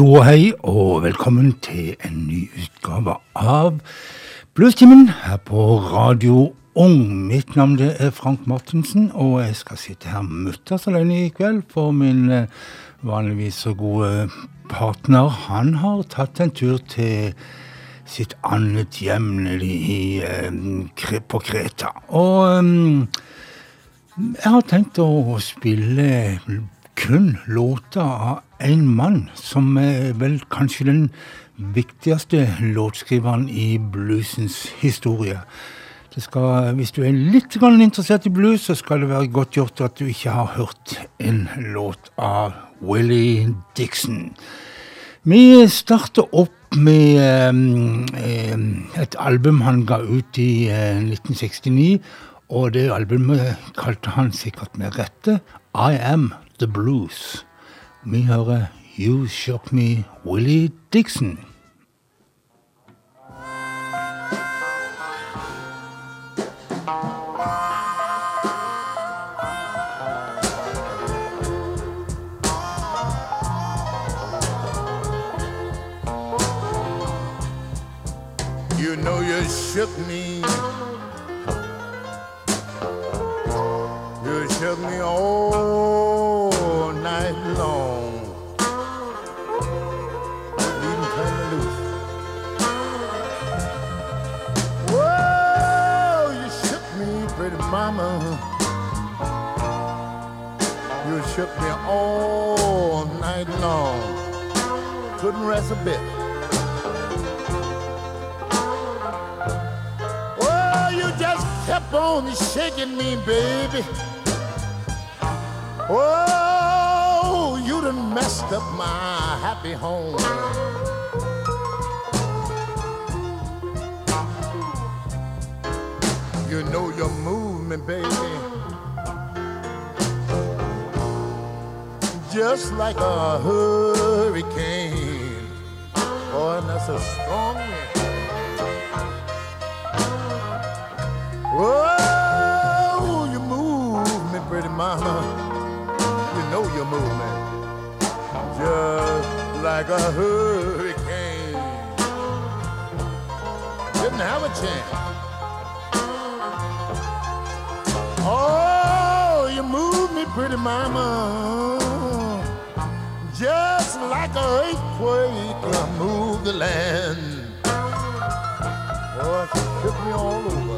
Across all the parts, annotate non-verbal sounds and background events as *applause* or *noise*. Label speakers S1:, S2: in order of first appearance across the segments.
S1: Tjo hei, og velkommen til en ny utgave av Bluestimen her på Radio Ung. Mitt navn er Frank Martensen, og jeg skal sitte her mutters alene i kveld, for min eh, vanligvis så gode partner, han har tatt en tur til sitt annet hjem i, eh, på Kreta. Og um, jeg har tenkt å spille kun låter av en mann som er vel kanskje den viktigste låtskriveren i bluesens historie. Skal, hvis du er litt interessert i blues, så skal det være godt gjort at du ikke har hørt en låt av Willie Dixon. Vi starter opp med eh, et album han ga ut i eh, 1969. Og det albumet kalte han sikkert med rette I Am The Blues. Vi hører You Shock Me Willie Dixon.
S2: Long. Couldn't rest a bit. Oh, you just kept on shaking me, baby. Oh, you done messed up my happy home. You know your movement, baby. Just like a hurricane. Oh, and that's a strong wind. Oh, you move me, pretty mama. You know you move me. Just like a hurricane. Didn't have a chance. Oh, you move me, pretty mama. Just like a earthquake, I move the land. Oh, she shook me all over.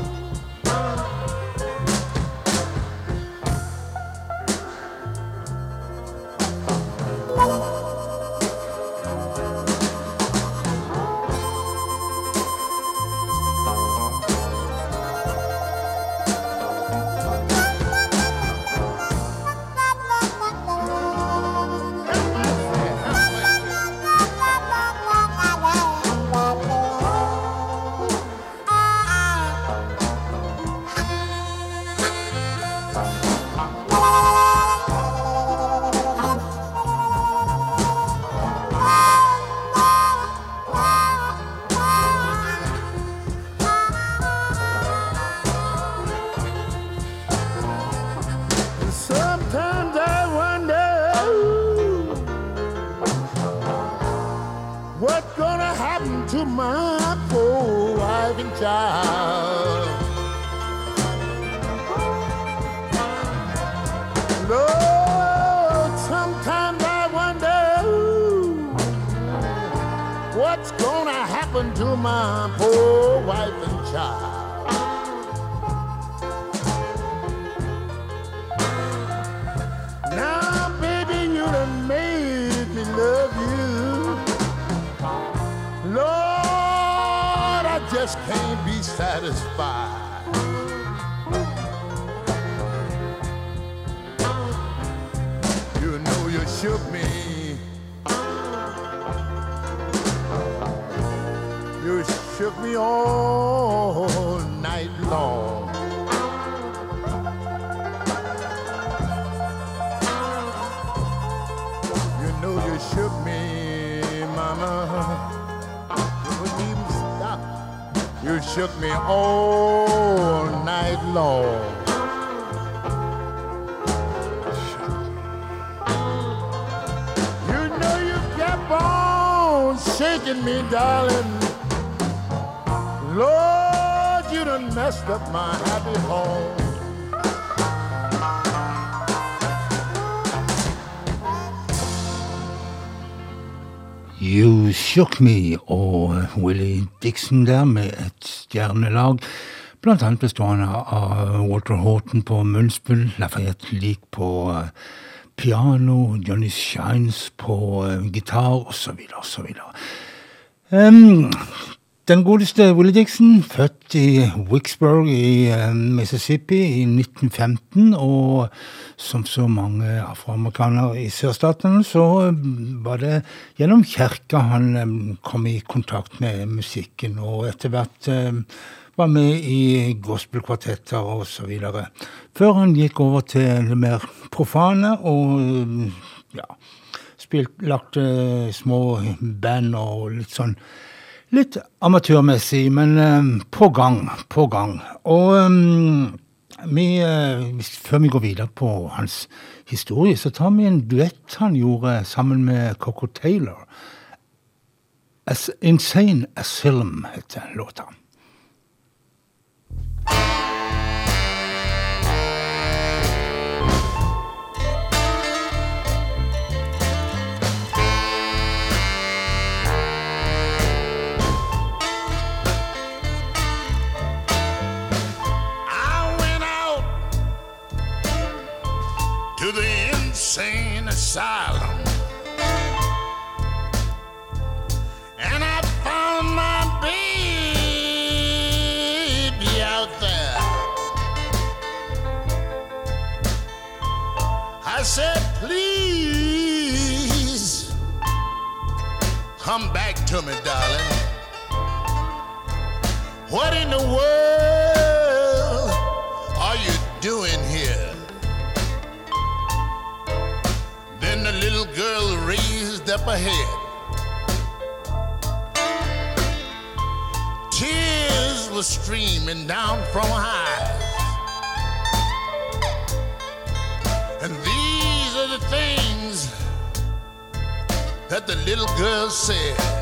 S2: Shook Me
S1: og Willie Dixon der med et stjernelag. Blant annet bestående av Walter Horton på munnspill, Lafayette Leak på eh, piano, Johnny Shines på uh, gitar osv. osv. Um, den godeste Willie Dixon, født i Wicksburg i uh, Mississippi i 1915. Og som så mange afroamerikanere i sørstatene, så var det gjennom kirka han um, kom i kontakt med musikken, og etter hvert um, var med i gospelkvartetter osv. Før han gikk over til det mer profane og ja, spilt, lagt små band og litt sånn Litt amatørmessig, men um, på gang. På gang. Og um, vi, uh, før vi går videre på hans historie, så tar vi en duett han gjorde sammen med Coco Taylor. As Insane Asylum heter låta.
S2: Asylum. And I found my baby out there. I said, please come back to me, darling. What in the world are you doing here? Up her. Tears were streaming down from her eyes. And these are the things that the little girl said.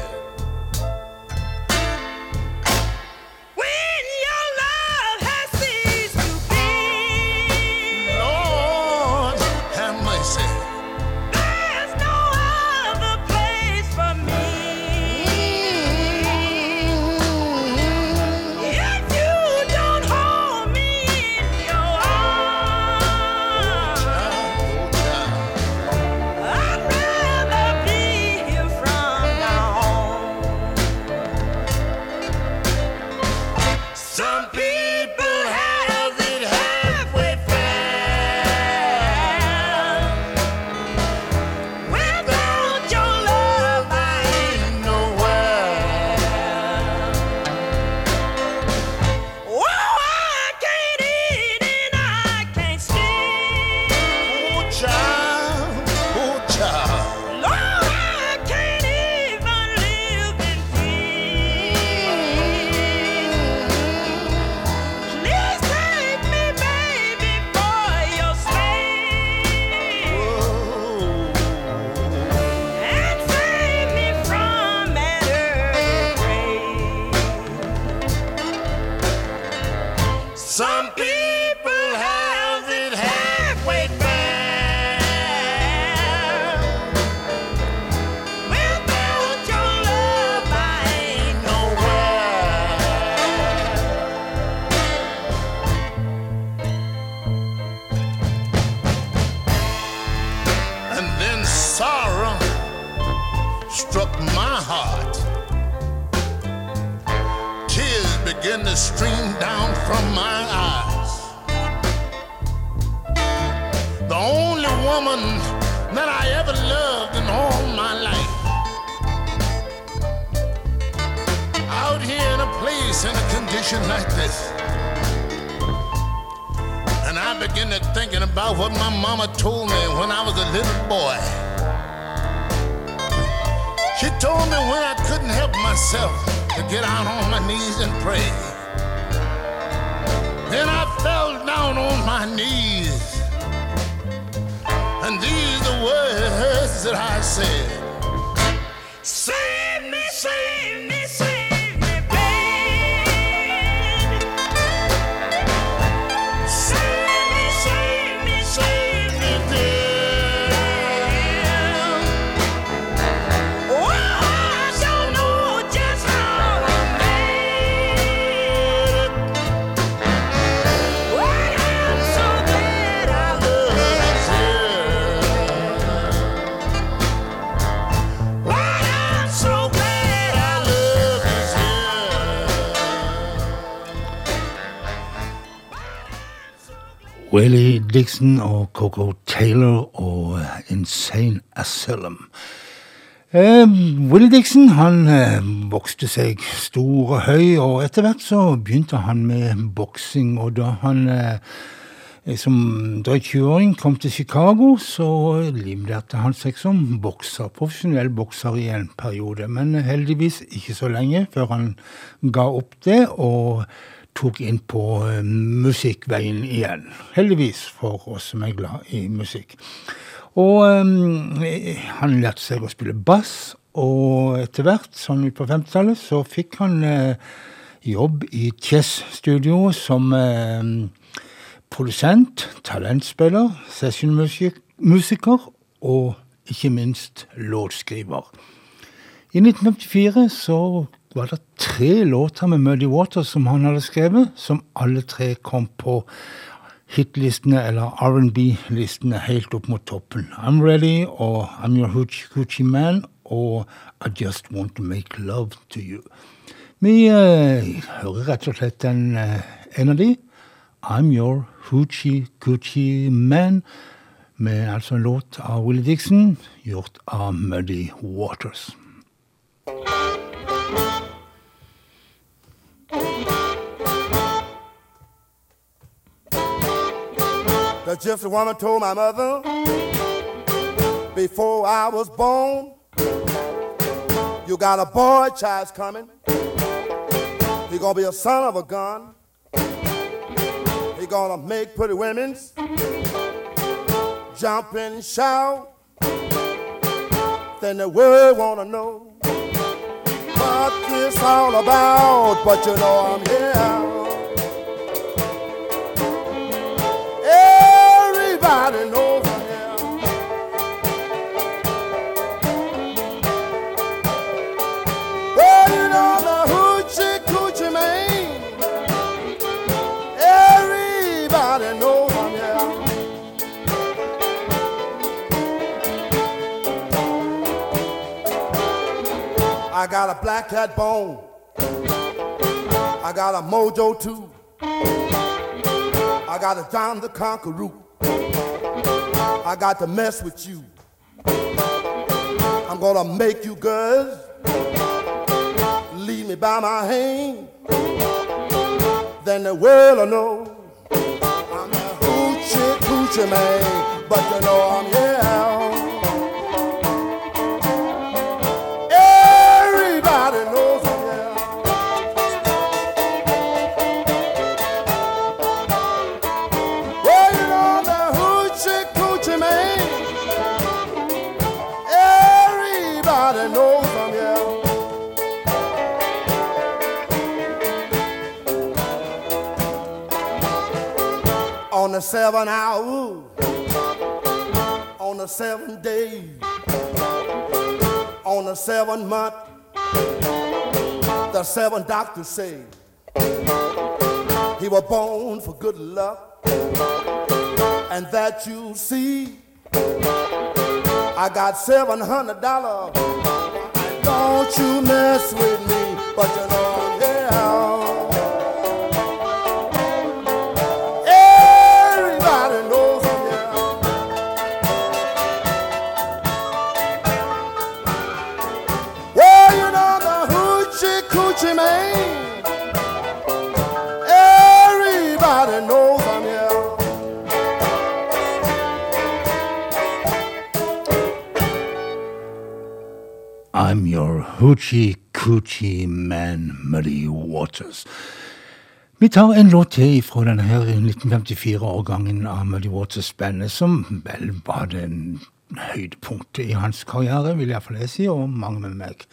S1: Dixon og Coco Taylor og Insane Asylum. Eh, Will Dixon han eh, vokste seg stor og høy, og etter hvert så begynte han med boksing. Og da han eh, som drøyt 20-åring kom til Chicago, så livnærte han seg som bokser, profesjonell bokser i en periode. Men heldigvis ikke så lenge før han ga opp det og tok inn på eh, musikkveien igjen. Heldigvis for oss som er glad i musikk. Og um, han lærte seg å spille bass, og etter hvert, sånn ut på 50-tallet, så fikk han uh, jobb i Chess-studio som uh, produsent, talentspiller, sessionmusiker og ikke minst låtskriver. I 1954 så var det tre låter med Muddy Waters som han hadde skrevet, som alle tre kom på hitlistene eller R&B-listene helt opp mot toppen. I'm Ready og I'm Your Hoochie Coochie Man og I Just Want To Make Love To You. Vi eh, hører rett og slett en, eh, en av de. I'm Your Hoochie Coochie Man, med altså en låt av Willie Dixon, gjort av Muddy Waters.
S3: The gypsy woman told my mother before I was born, you got a boy child's coming. He gonna be a son of a gun. He gonna make pretty women's jump and shout. Then the world wanna know what this all about. But you know I'm here. I'm. Well, you know the hoochie coochie man. Everybody knows. I got a black cat bone. I got a mojo too. I got a John the Conqueror. I got to mess with you. I'm gonna make you girls lead me by my hand. Then the world will know I'm a hoochie coochie man, but you know I'm the seven hour, on the seven day, on the seven month, the seven doctors say he was born for good luck, and that you see, I got seven hundred dollars. Don't you mess with me, but you know coochie man. Everybody knows I'm here.
S1: I'm your hoochie coochie man, Muddy Waters. Vi tar en låt til fra denne 1954-årgangen av Muddy Waters-bandet, som vel var det høydepunktet i hans karriere, vil iallfall jeg si, og mange med meg.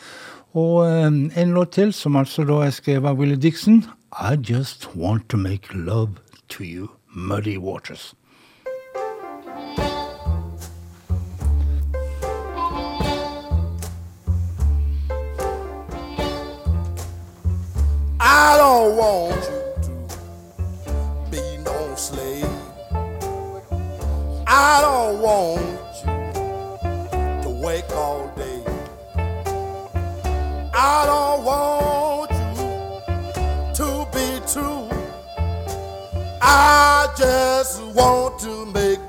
S1: Og eh, en låt til, som altså da er skrevet av Willie Dixon, I Just Want To Make Love To You, Muddy Waters.
S3: I don't want you to be no slave. I don't want you to wake all day. I don't want you to be true. I just want to make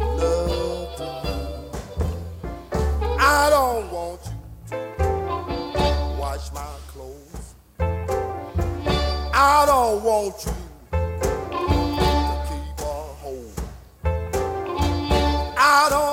S3: love to you. I don't want you to wash my clothes. I don't want you. to keep a hold. I don't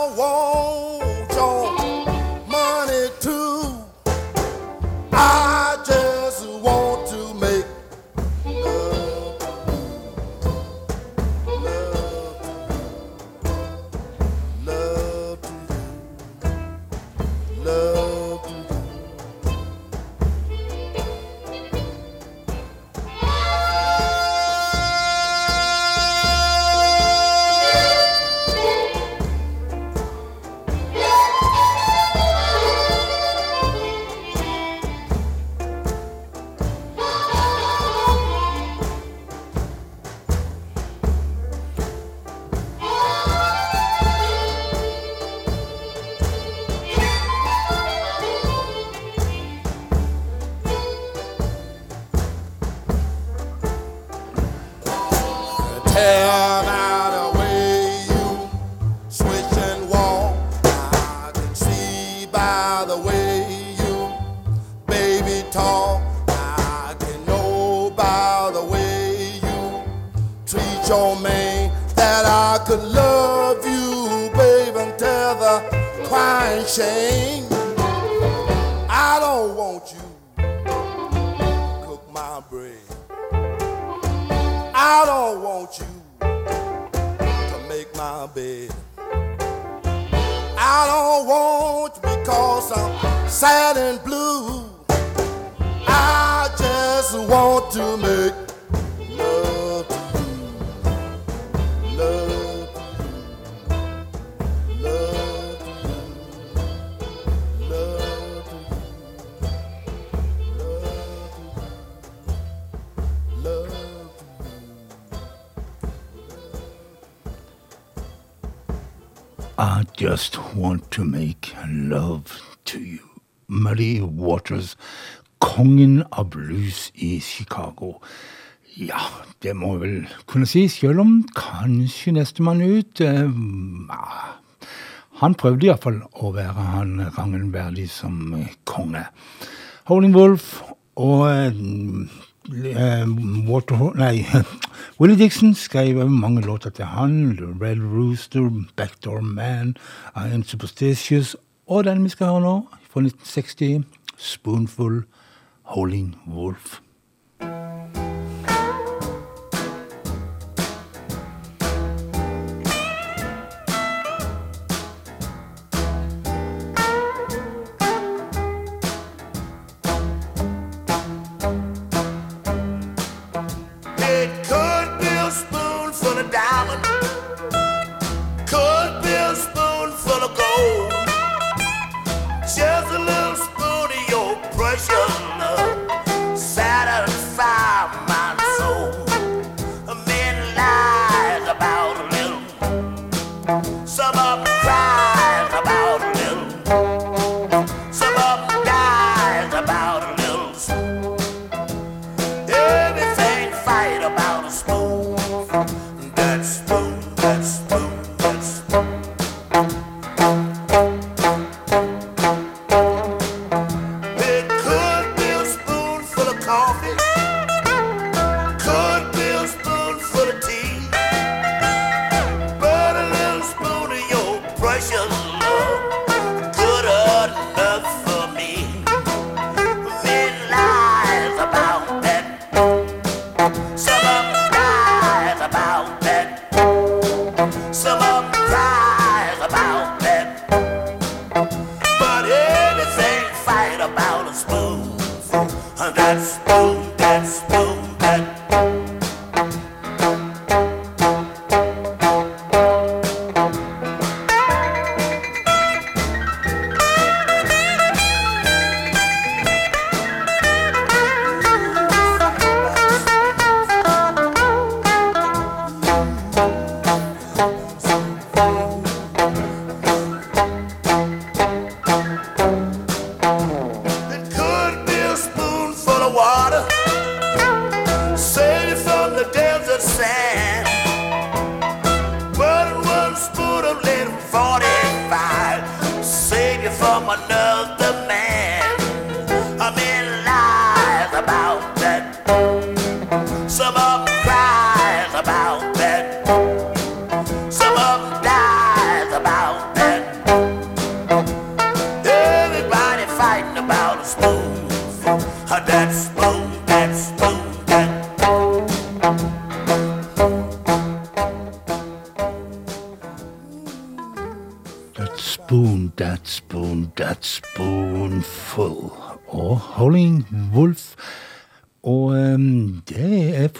S2: kongen av blues i Chicago. Ja, det må vel kunne si, sjøl om kanskje nestemann ut eh, Han prøvde iallfall å være han rangen verdig som eh, konge. Howling Wolf og eh, eh Water, nei, *laughs* Willie Dixon skrev mange låter til han. The Red Rooster, Backdoor Man, I Am Superstitious og den vi skal høre nå, fra 1960, Spoonful Howling Wolf.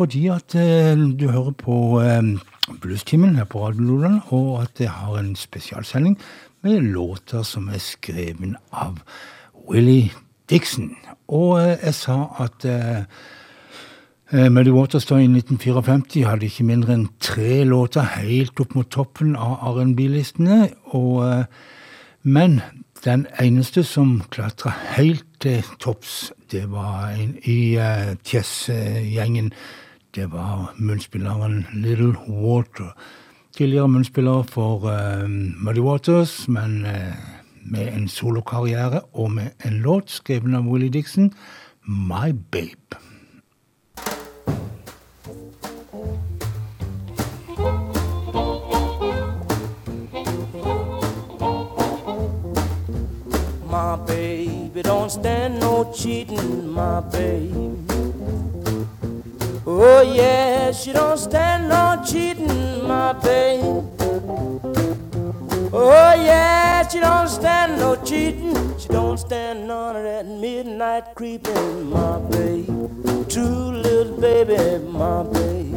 S1: Fordi at eh, du hører på um, Bluestimen her på Radio Loland, og at jeg har en spesialsending med låter som er skreven av Willie Dixon. Og eh, jeg sa at eh, Eh, Muddy Waters da i 1954 hadde ikke mindre enn tre låter helt opp mot toppen av R&B-listene. eh, Men den eneste som klatra helt til topps, det var en, i uh, Chess-gjengen. Det var munnspilleren Little Water. Tidligere munnspiller for uh, Muddy Waters, men uh, med en solokarriere og med en låt skrevet av Willie Dixon, My Babe.
S4: My baby don't stand no cheating, my baby. Oh yeah, she don't stand no cheating, my baby. Oh yeah, she don't stand no cheating. She don't stand none of that midnight creeping, my baby. True little baby, my baby.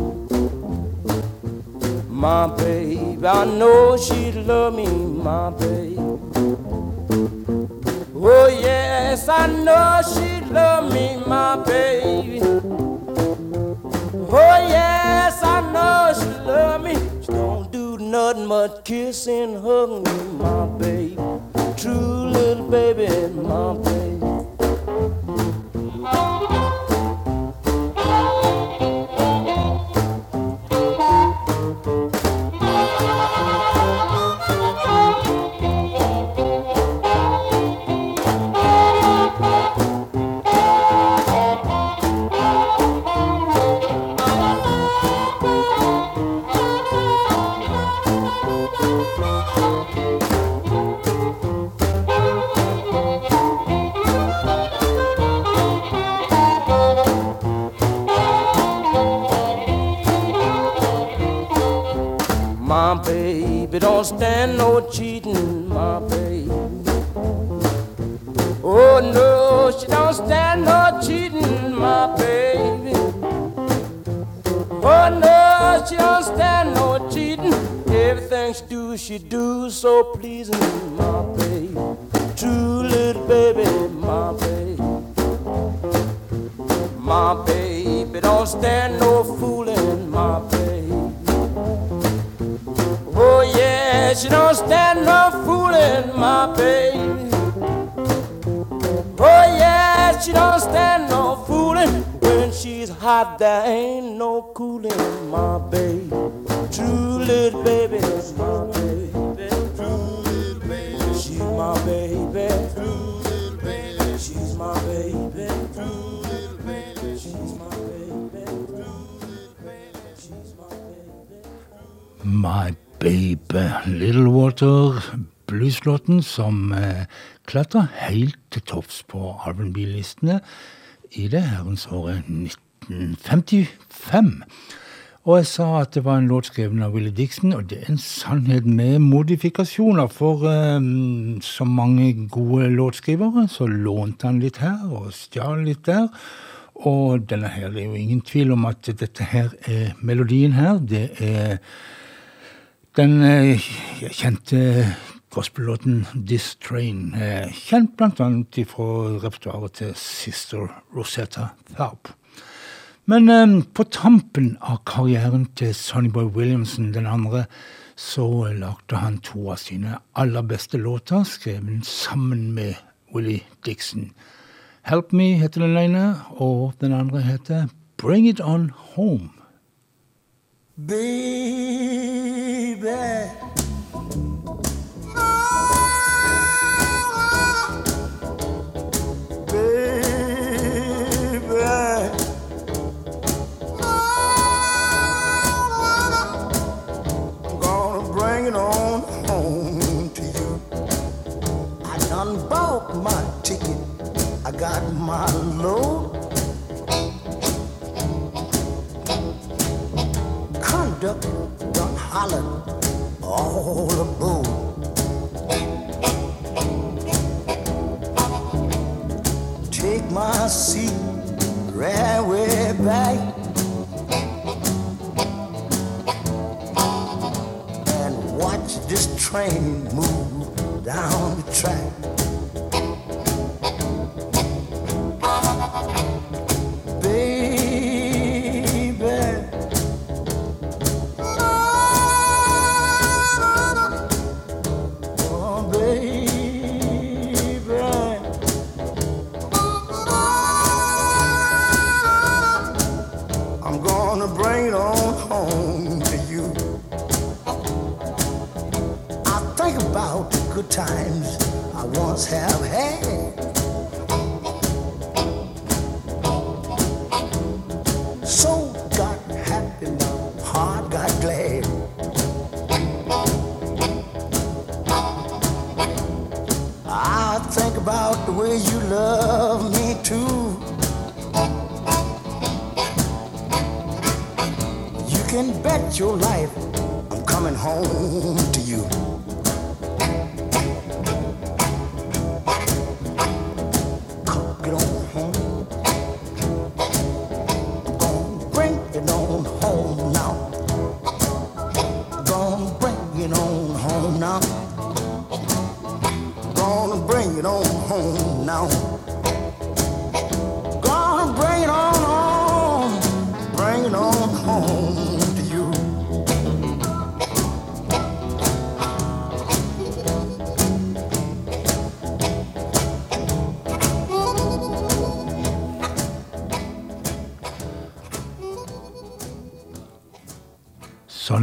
S4: My baby, I know she'd love me, my baby. Oh yes, I know she'd love me, my baby. Oh yes, I know she love me. She don't do nothing but kiss and hug me, my baby. True little baby, my baby. Don't stand no cheating, my baby. Oh no, she don't stand no cheating, my baby. Oh no, she don't stand no cheating. Everything she do, she do so pleasing, my baby. True little baby, my baby. My baby don't stand no baby. Oh yeah, she don't stand no fooling. When she's hot, there ain't no cooling, my baby. True little baby, she's my baby. True little baby, she's my baby. True little baby, she's my baby. True little baby, she's my baby.
S1: My Baby, Little Water, blueslåten som eh, klatrer helt til topps på R&B-listene i det herrens året 1955. Og jeg sa at det var en låt skrevet av Willy Dixon, og det er en sannhet med modifikasjoner. For eh, som mange gode låtskrivere, så lånte han litt her og stjal litt der. Og denne her, det er jo ingen tvil om at dette her er melodien her. Det er den eh, kjente gospellåten This Train, kjent annet fra repertoaret til Sister Rosetta Tharp. Men eh, på tampen av karrieren til Sonnyboy Williamson, den andre, så lagde han to av sine aller beste låter, skrevet sammen med Willie Dixon. Help Me heter den ene, og den andre heter Bring It On Home.
S4: Baby.
S5: Oh!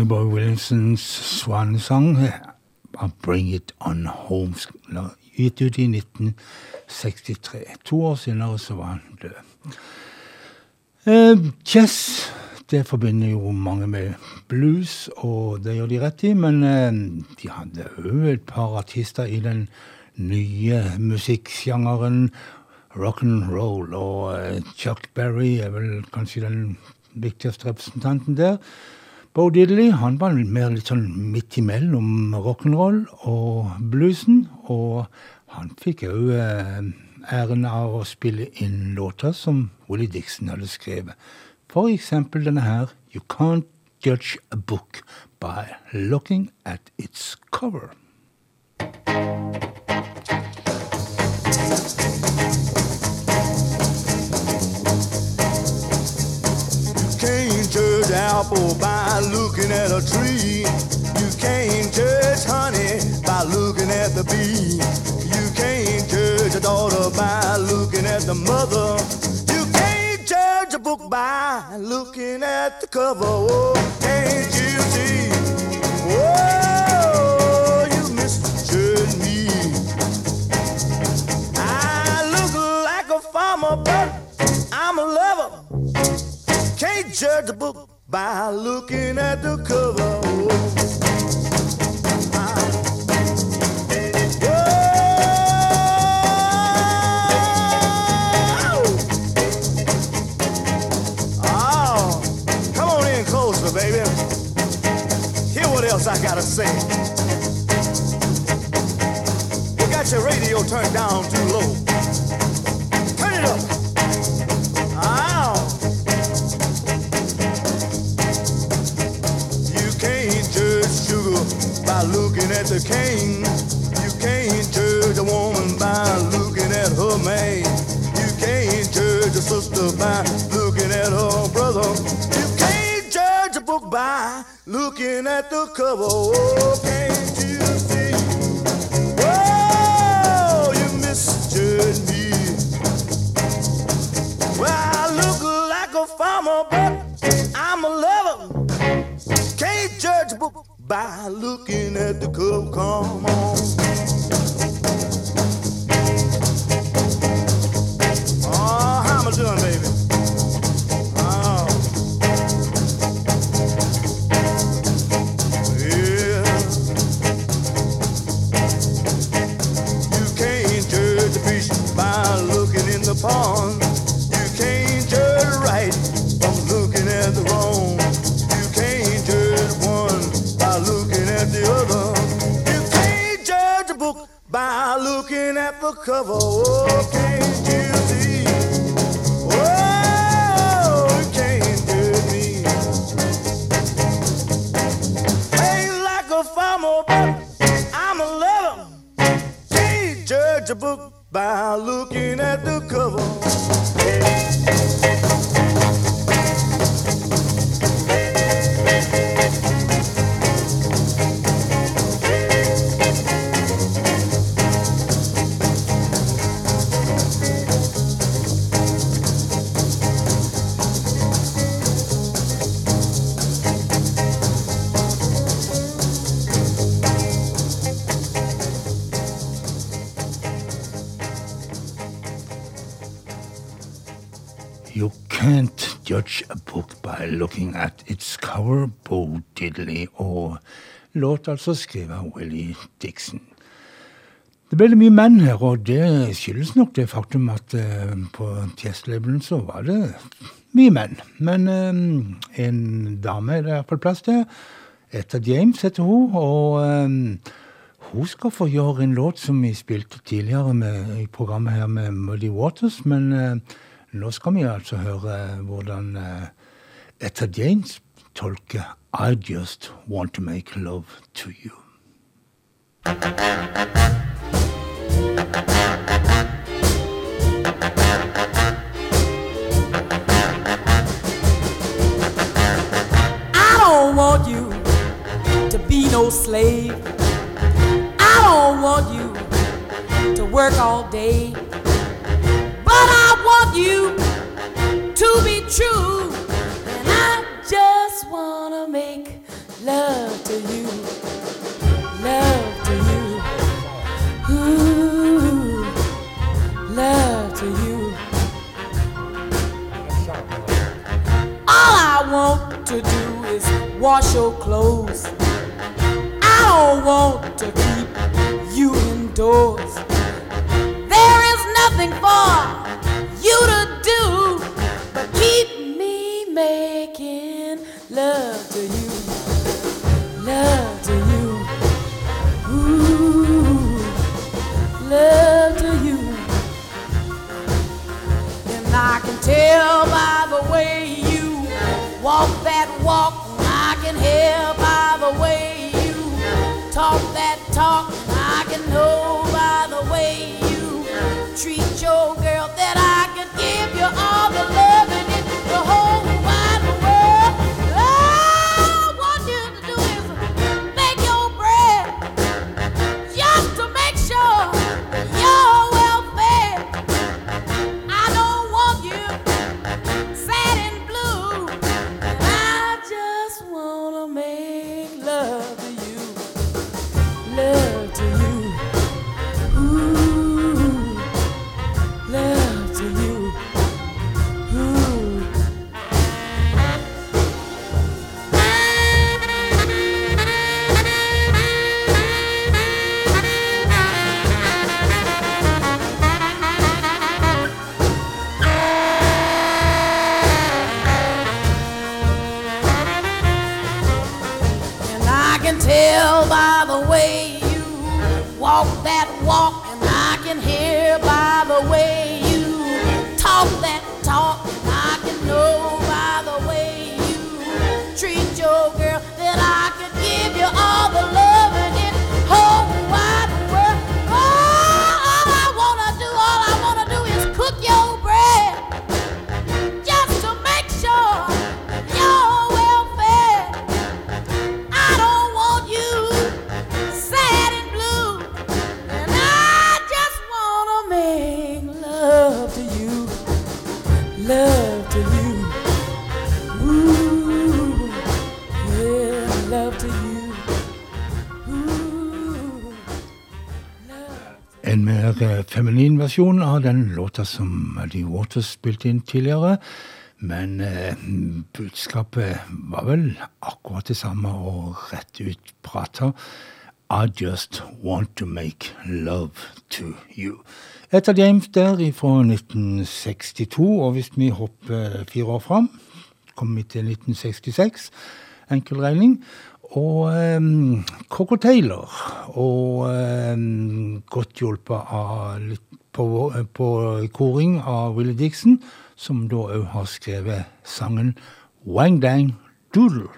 S1: Sonny Boy svanesang av Bring It On Home, gitt ut i 1963. To år senere så var han død. Eh, jazz det forbinder jo mange med blues, og det gjør de rett i, men eh, de hadde òg et par artister i den nye musikksjangeren rock and roll, og eh, Chuck Berry er vel kanskje den viktigste representanten der. Bo Diddley han var mer litt sånn midt imellom rock'n'roll og bluesen, og han fikk òg eh, æren av å spille inn låter som Willie Dixon hadde skrevet. For eksempel denne her You Can't Judge a Book by Looking at Its Cover.
S3: Apple by looking at a tree. You can't judge honey by looking at the bee. You can't judge a daughter by looking at the mother. You can't judge a book by looking at the cover. Oh, can't you see? Oh, you me. I look like a farmer, but I'm a lover. Can't judge a book by looking at the cover. Oh, come on in closer, baby. Hear what else I gotta say. You got your radio turned down too low. At the cane. You can't judge a woman by looking at her man. You can't judge a sister by looking at her brother. You can't judge a book by looking at the cover. Oh, can't come.
S1: Låt altså skriver Willy Dixon. Det ble det mye menn her, og det skyldes nok det faktum at eh, på Test-labelen så var det mye menn. Men eh, en dame er det iallfall plass til. Etta James heter hun, og eh, hun skal få gjøre en låt som vi spilte tidligere med, i programmet her med Muddy Waters, men eh, nå skal vi altså høre hvordan eh, Etta James tolker I Just Want To Make Love To You.
S6: I don't want you to be no slave. I don't want you to work all day. But I want you to be true. To make love to you. Love to you. Ooh, love to you. All I want to do is wash your clothes. I don't want to keep you indoors. There is nothing for you to walk. I can hear by the way you talk that talk. I can know by the way you treat your
S1: versjon av den låta som Muddy Waters spilte inn tidligere. Men eh, budskapet var vel akkurat det samme og rett ut prata. I just want to make love to you. Et av James der fra 1962, og hvis vi hopper fire år fram, kommer vi til 1966. Enkel regning. Og um, Coco Taylor, og um, godt hjulpet av litt
S7: på, på koring av Willie Dixon, som da òg har skrevet sangen Wang Dang Doodle.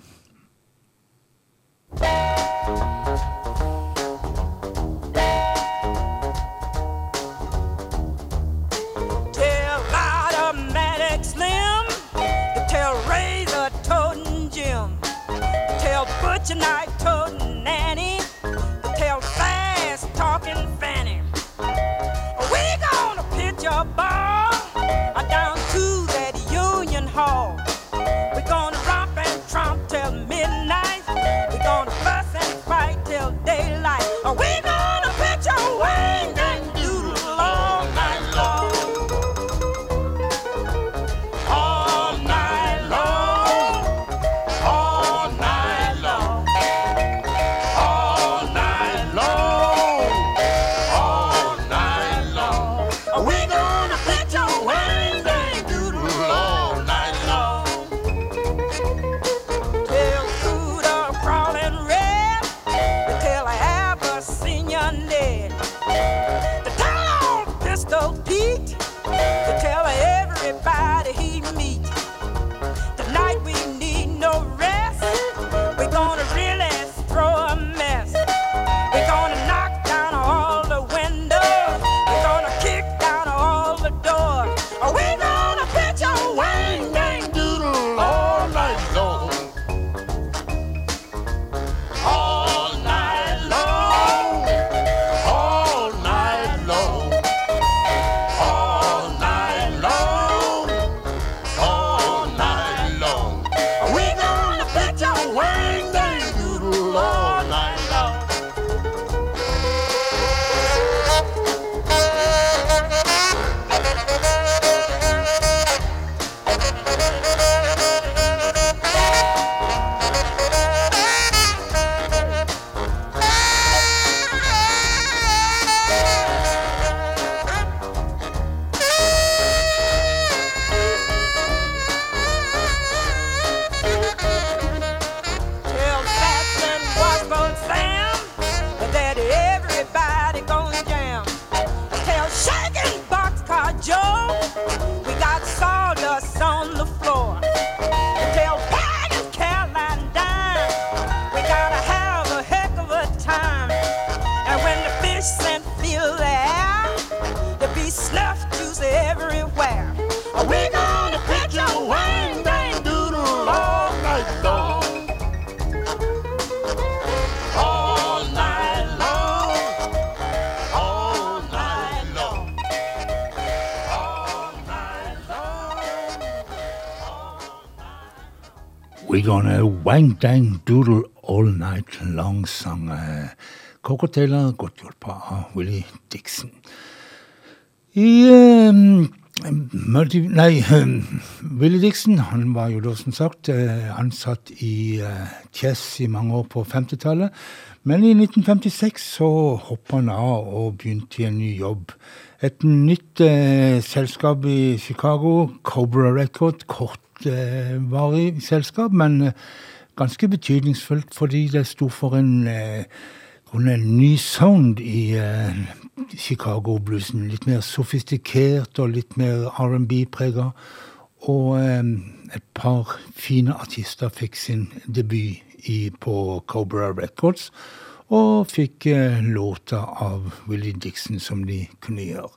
S1: Wang dang doodle all night long,
S7: sang eh, Coco Taylor, godt hjulpet av Willie Dixon. I eh, multi, Nei, eh, Willie Dixon han var jo da som sagt eh, ansatt i eh, Chess i mange år på 50-tallet. Men i 1956 så hoppa han av og begynte i en ny jobb. Et nytt eh, selskap i Chicago, Cobra Record, kortvarig eh, selskap, men eh, ganske betydningsfullt fordi det sto for en eh, en ny sound i eh, Chicago-bluesen. Litt mer sofistikert og litt mer R&B-prega. Og eh, et par fine artister fikk sin debut i, på Cobra Records. Og fikk låter av Willie Dixon som de kunne gjøre.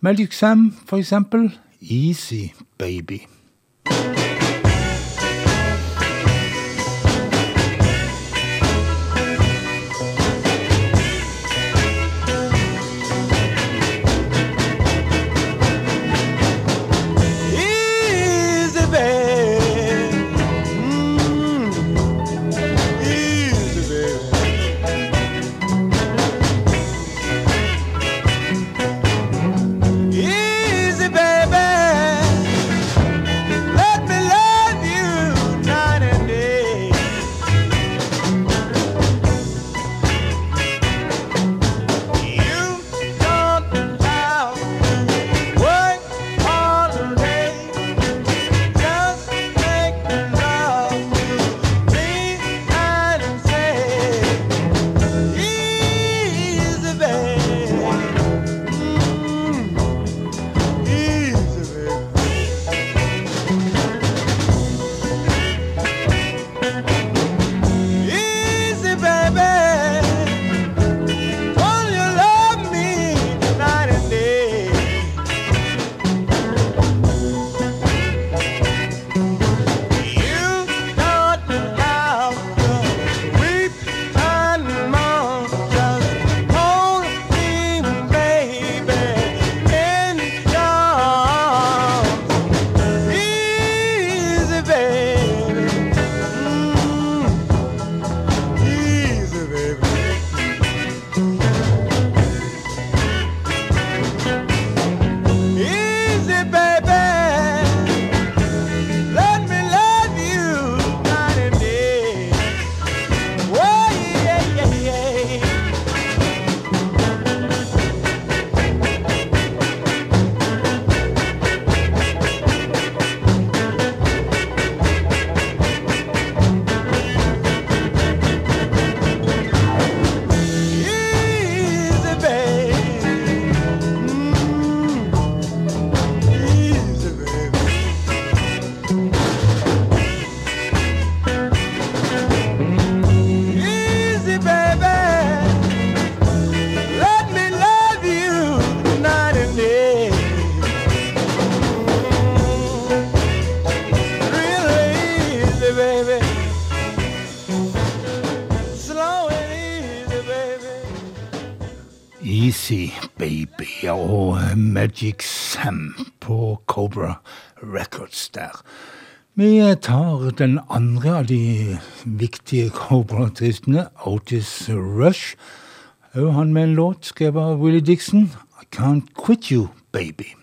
S7: Magic Sam, for eksempel. Easy Baby.
S4: Easy,
S8: Magic Sam på Cobra Records der. Vi tar den andre av de viktige Cobra-artistene, Otis Rush. Også han med en låt skrevet av Willie Dixon, I Can't Quit You Baby.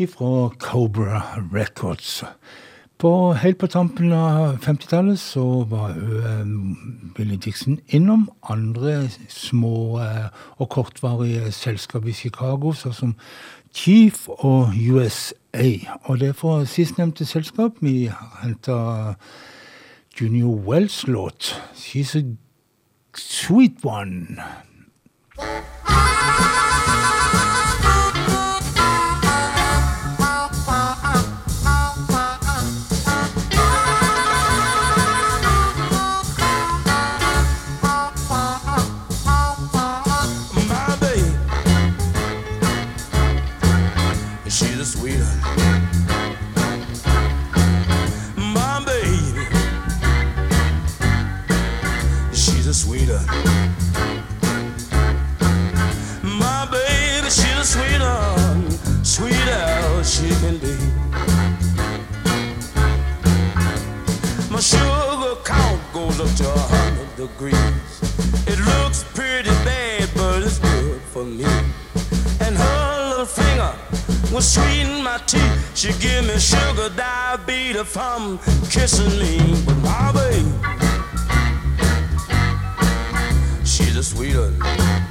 S8: ifra Cobra Records. På, helt på tampen av 50-tallet så var hun eh, Billy Dixon innom andre små eh, og kortvarige selskap i Chicago, sånn som Chief og USA. Og det er fra sistnevnte selskap vi henta Junior Wells' låt 'She's a Sweet One'.
S3: a sweeter. My baby, she's a sweeter, sweeter she can be. My sugar count goes up to a hundred degrees. It looks pretty bad, but it's good for me. And her little finger will sweeten my teeth. She give me sugar diabetes from kissing me, but my baby.
S1: Sweden.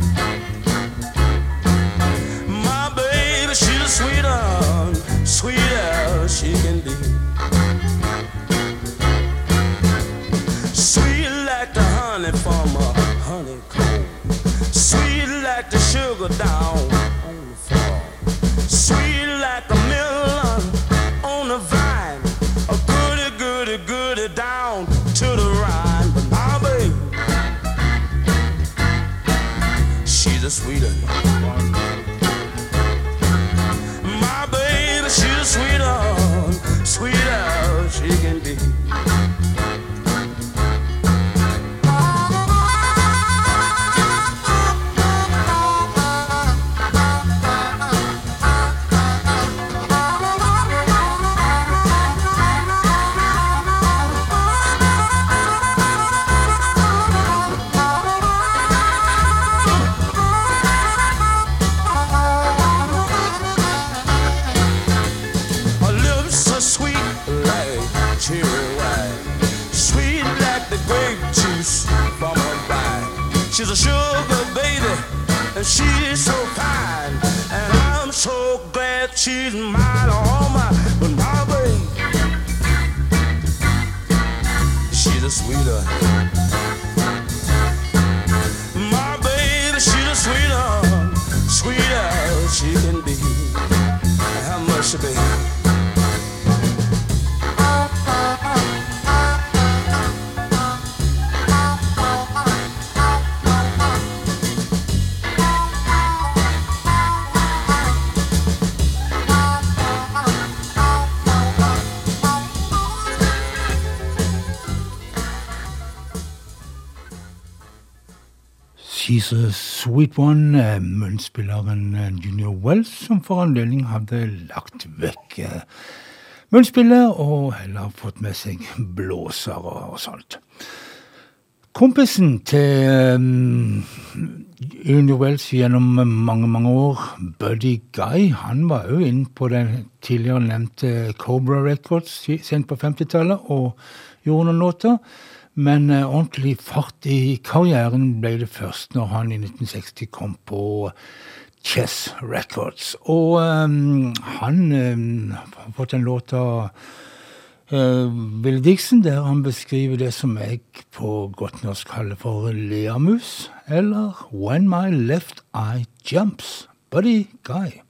S1: One, eh, munnspilleren eh, Junior Wells, som for anledning hadde lagt vekk eh, munnspillet og heller fått med seg blåser og, sånt. Kompisen til Junior Wells gjennom mange, mange år, Buddy Guy, han var jo inne på den tidligere nevnte Cobra Records sent på 50-tallet og gjorde noen låter. Men eh, ordentlig fart i karrieren ble det først når han i 1960 kom på Chess Records. Og um, han um, har fått en låt av uh, Bill Dixon der han beskriver det som jeg på godt norsk kaller for leamus, eller When My Left Eye Jumps. Buddy Guy.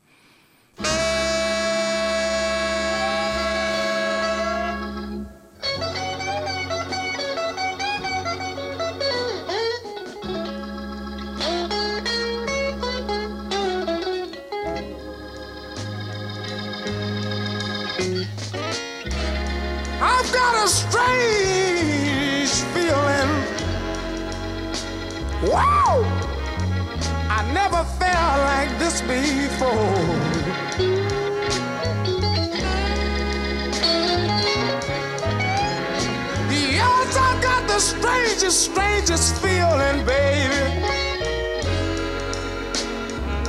S9: This before. Yes, I got the strangest, strangest feeling, baby.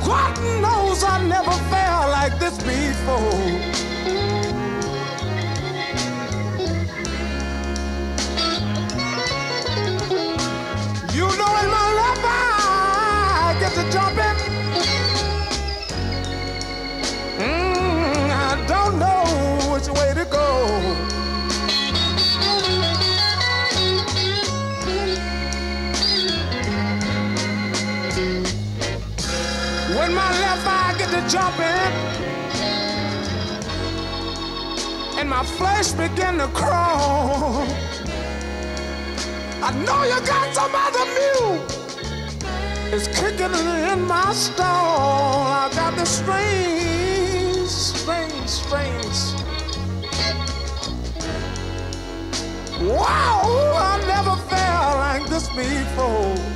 S9: God knows I never felt like this before. My flesh begin to crawl. I know you got some other mule. It's kicking in my stall. I got the strange, strange, strange. Wow, I never felt like this before.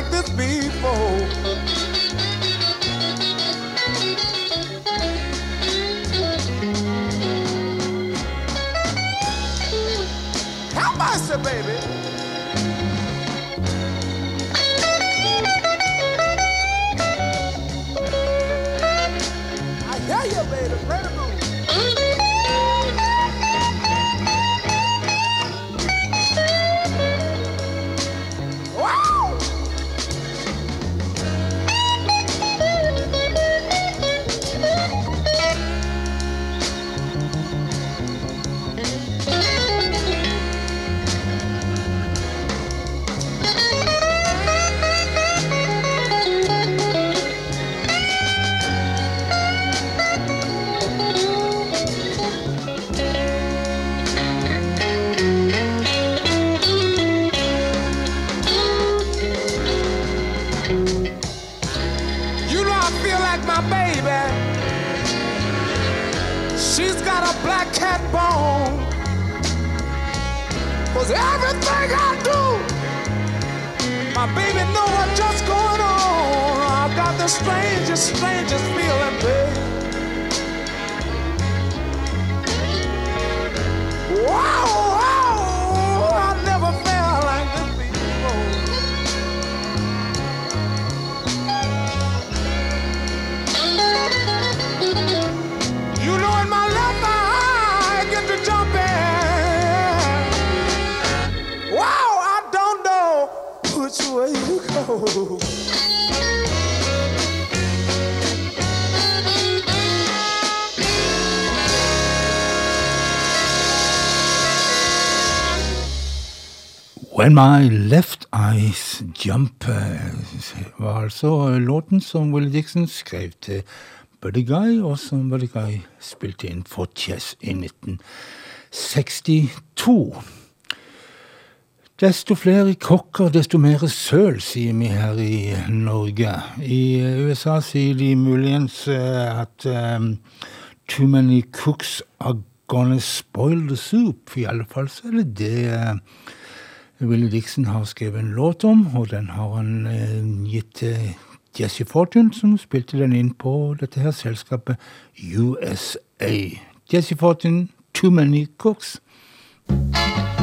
S10: like this before. Baby.
S1: When My Left Eyes Jump eh, var altså låten som Will Dixon skrev til Buddy Guy, og som Buddy Guy spilte inn for Chess i 1962. Desto flere kokker, desto mer søl, sier vi her i Norge. I USA sier de muligens eh, at um, too many cooks are gonna spoil the soup. I alle fall så er det det Willy Dixon har skrevet en låt om, og den har han eh, gitt til eh, Jesse Fortune, som spilte den inn på dette her selskapet USA. Jesse Fortune, Too Many Cooks.
S10: thank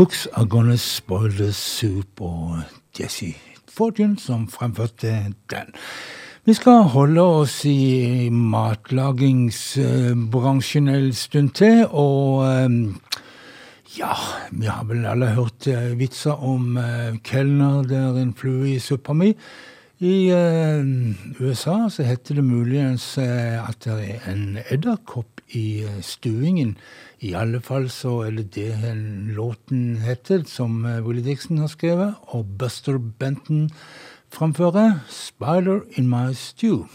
S10: Cooks Are Gonna Spoil The
S1: Soup og Jesse Fortune som fremførte den. Vi skal holde oss i matlagingsbransjen en stund til, og eh, ja, vi har vel alle hørt eh, vitser om eh, kelner der en flue i suppa mi. I eh, USA så heter det muligens eh, at det er en edderkopp i eh, stuingen. I alle fall så er det det låten heter, som eh, Willie Dixon har skrevet, og Buster Benton framfører 'Spider In My Stew'.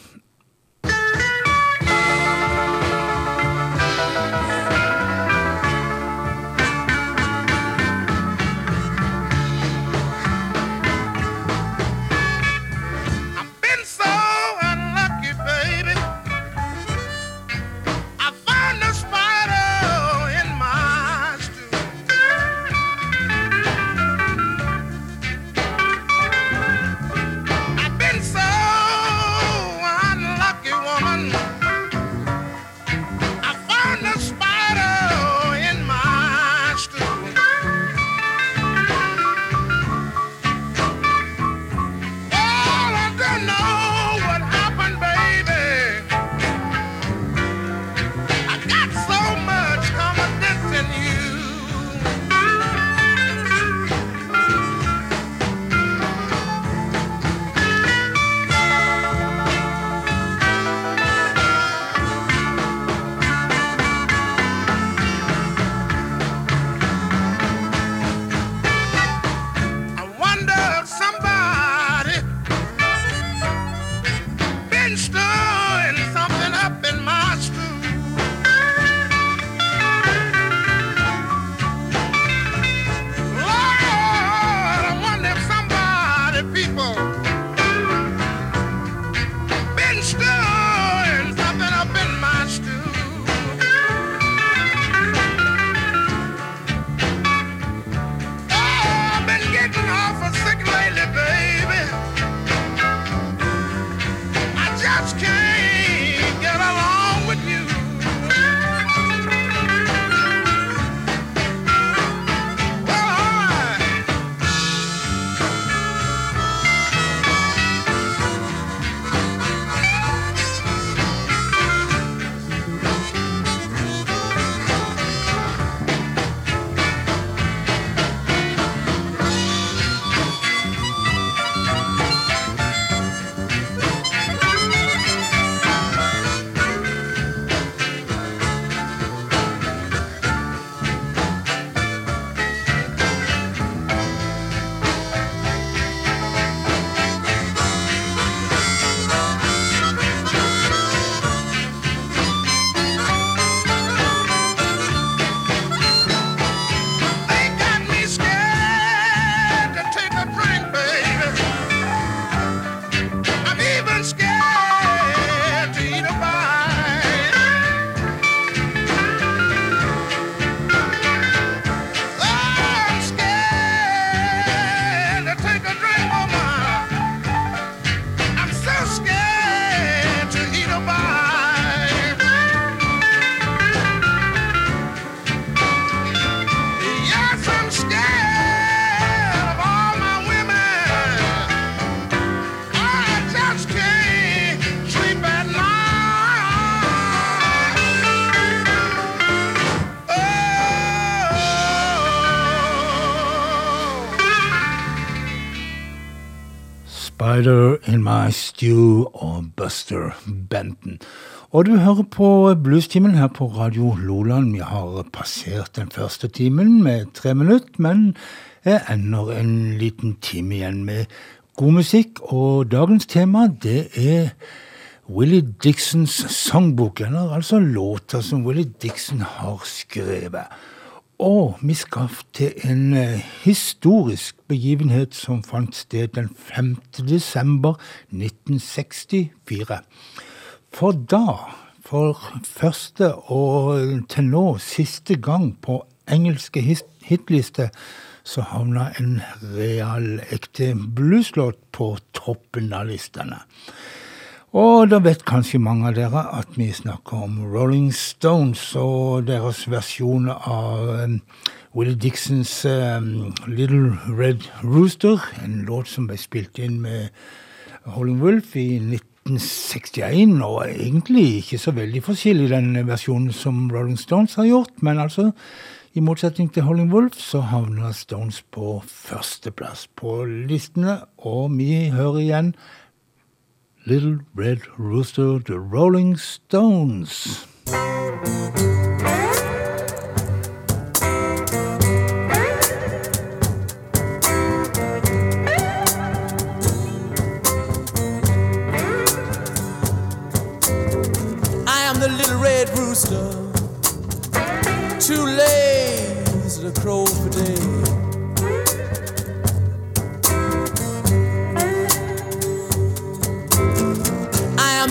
S11: Stew
S1: og Buster Benton. Og du hører på Bluestimen her på Radio Loland. Vi har passert den første timen med tre minutter, men er ennå en liten time igjen med god musikk. Og dagens tema, det er Willie Dixons sangbok, eller altså låter som Willie Dixon har skrevet. Og vi skal til en eh, historisk begivenhet som fant sted den 5. desember 1964. For da, for første og til nå siste gang på engelske hitliste, så havna en real ekte blueslåt på toppen av listene. Og da vet kanskje mange av dere at vi snakker om Rolling Stones og deres versjon av um, Willie Dixons um, Little Red Rooster, en låt som ble spilt inn med Holling Wolf i 1961, og egentlig ikke så veldig forskjellig den versjonen som Rolling Stones har gjort, men altså i motsetning til Holling Wolf så havner Stones på førsteplass på listene, og vi hører igjen Little Red Rooster, The Rolling Stones.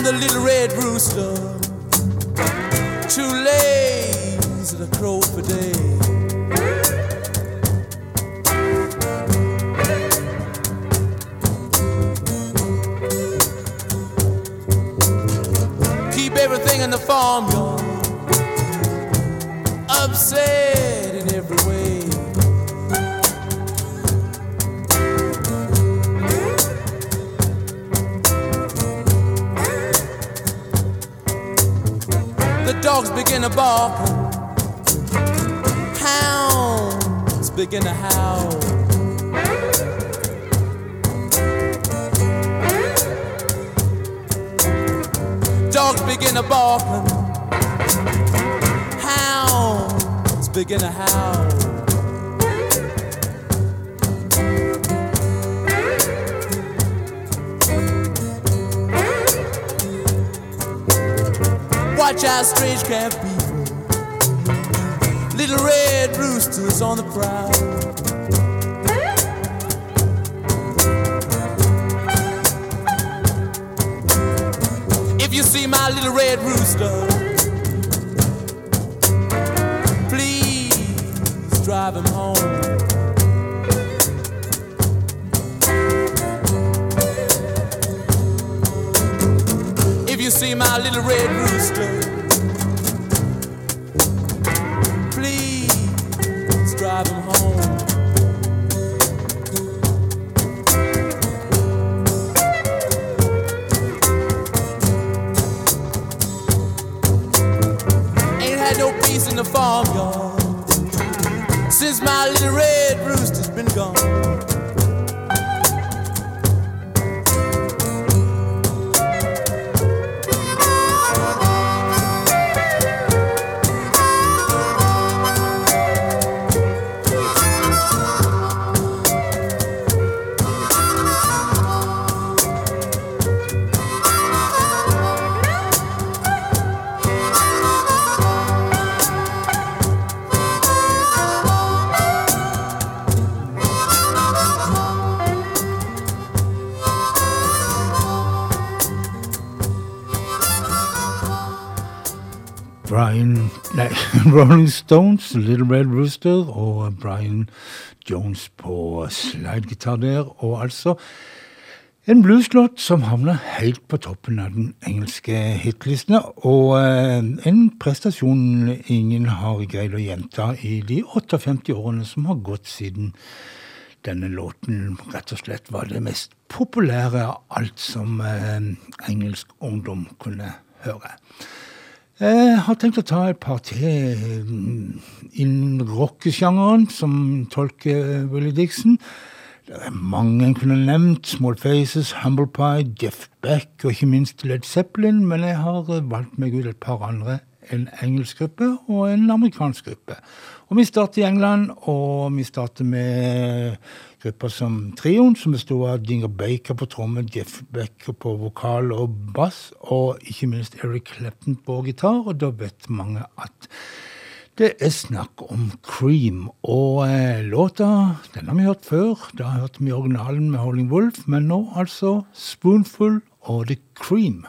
S12: The little red rooster, too lazy to crow for day. Keep everything in the farmyard upset dogs begin to bark, hounds begin to howl. Dogs begin to bark, hounds begin to howl. Watch out, strange cat people. Little red roosters on the prowl. If you see my little red rooster, please drive him home. See my little red rooster,
S1: Rolling Stones, Little Red Rooster og Brian Jones på slidegitar der. Og altså en blueslåt som havna helt på toppen av den engelske hitlistene. Og eh, en prestasjon ingen har greid å gjenta i de 58 årene som har gått siden denne låten rett og slett var det mest populære av alt som eh, engelsk ungdom kunne høre. Jeg har tenkt å ta et par til mm, innen rockesjangeren, som tolker Willie Dixon. Det er mange en kunne nevnt. Small Faces, Humble Pie, Jeff Beck og ikke minst Led Zeppelin. Men jeg har valgt meg ut et par andre. En engelsk gruppe og en amerikansk gruppe. Og Vi starter i England, og vi starter med grupper som Trioen, som bestod av Dinger Baker på tromme, Jeff Becker på vokal og bass, og ikke minst Eric Clapton på gitar. Og da vet mange at det er snakk om Cream. Og eh, låta den har vi hørt før. Da hørte vi originalen med Howling Wolf, men nå altså Spoonful og The Cream.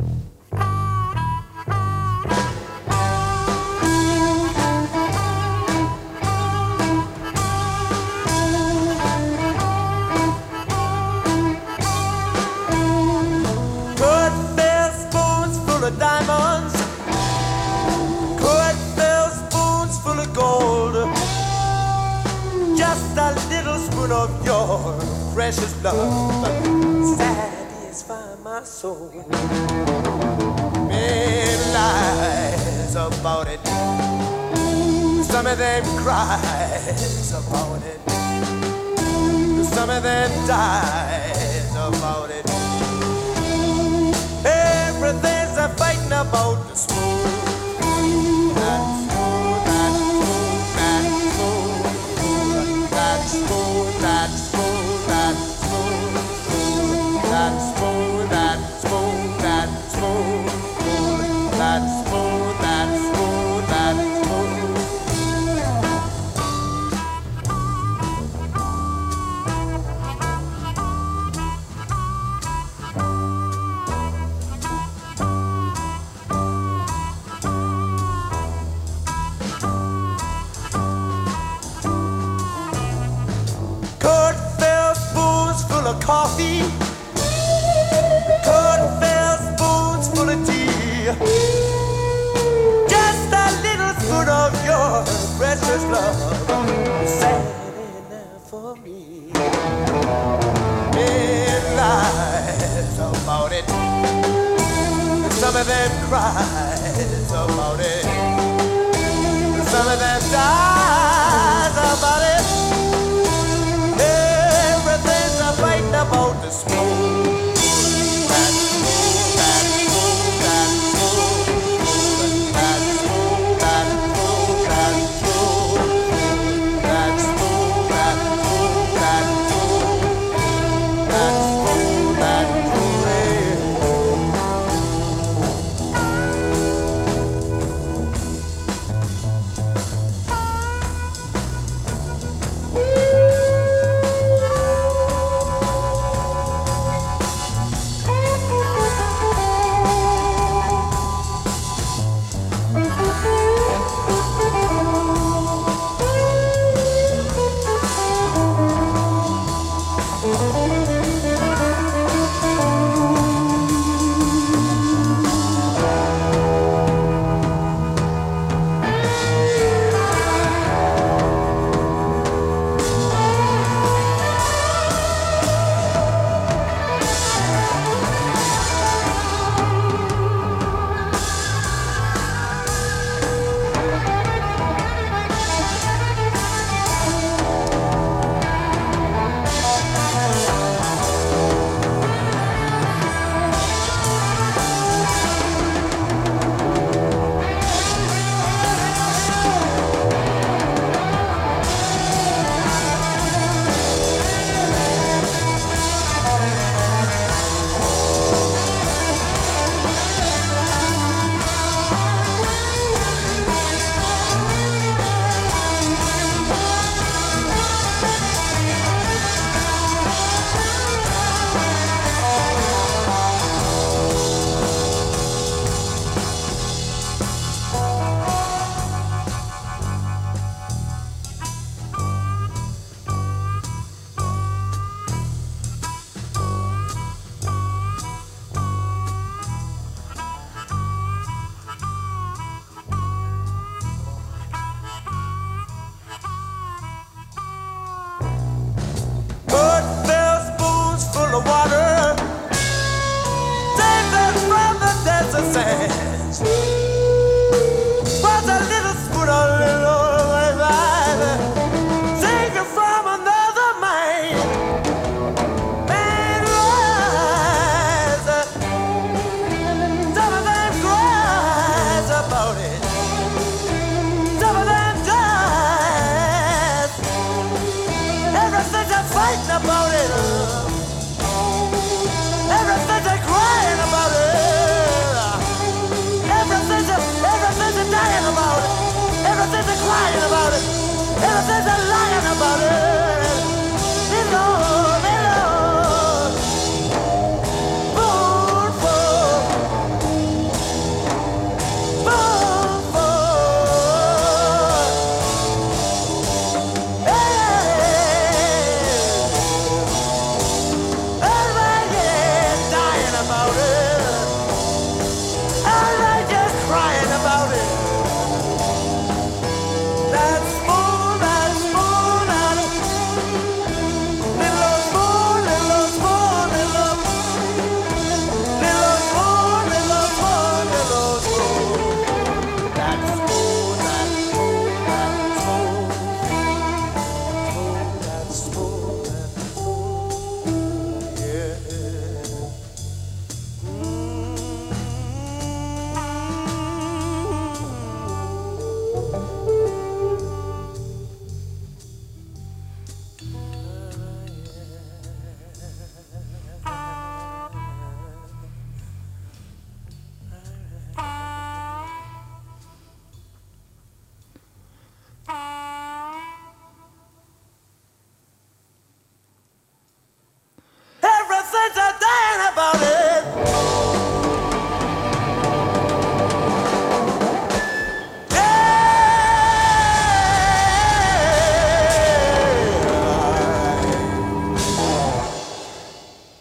S12: Could fountain of
S3: your precious blood, satisfy my soul. Many lies about it, some of them cries about it, some of them dies about it. Everything's a fighting about the school. coffee, couldn't spoons full of tea. Just a little spoon of your precious love sat in there for me. Made lies about it, some of them cry about it, some of them die.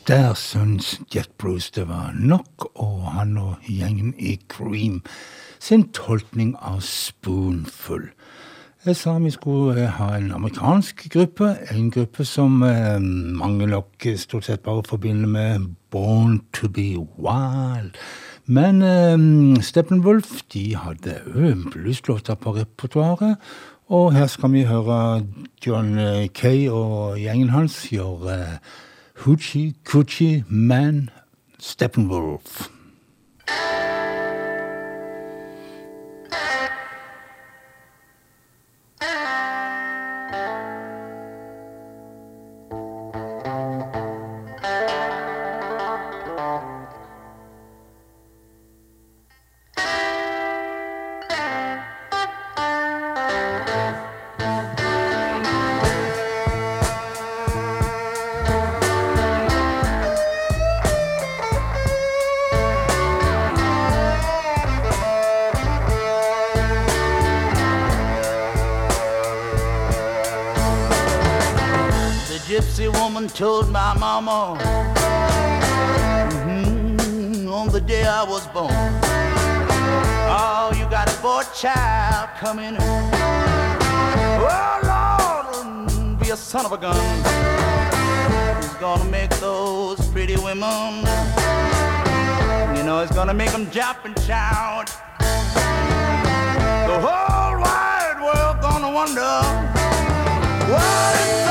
S1: Der syns Jet Bruce det var nok, og han og gjengen i Cream sin tolkning av Spoonful. Jeg sa vi skulle eh, ha en amerikansk gruppe, en gruppe som eh, mange nok stort sett bare forbinder med Born to be Wild. Men eh, Steppenwolf de hadde òg blueslåter på repertoaret. Og her skal vi høre John eh, Kay og gjengen hans gjøre eh, Hoochie Coochie Man Steppenwolf.
S3: My mama mhm, on the day I was born. Oh, you got a boy child coming. Oh, Lord, mm, be a son of a gun. He's gonna make those pretty women. You know, he's gonna make them jump and shout. The whole wide world gonna wonder what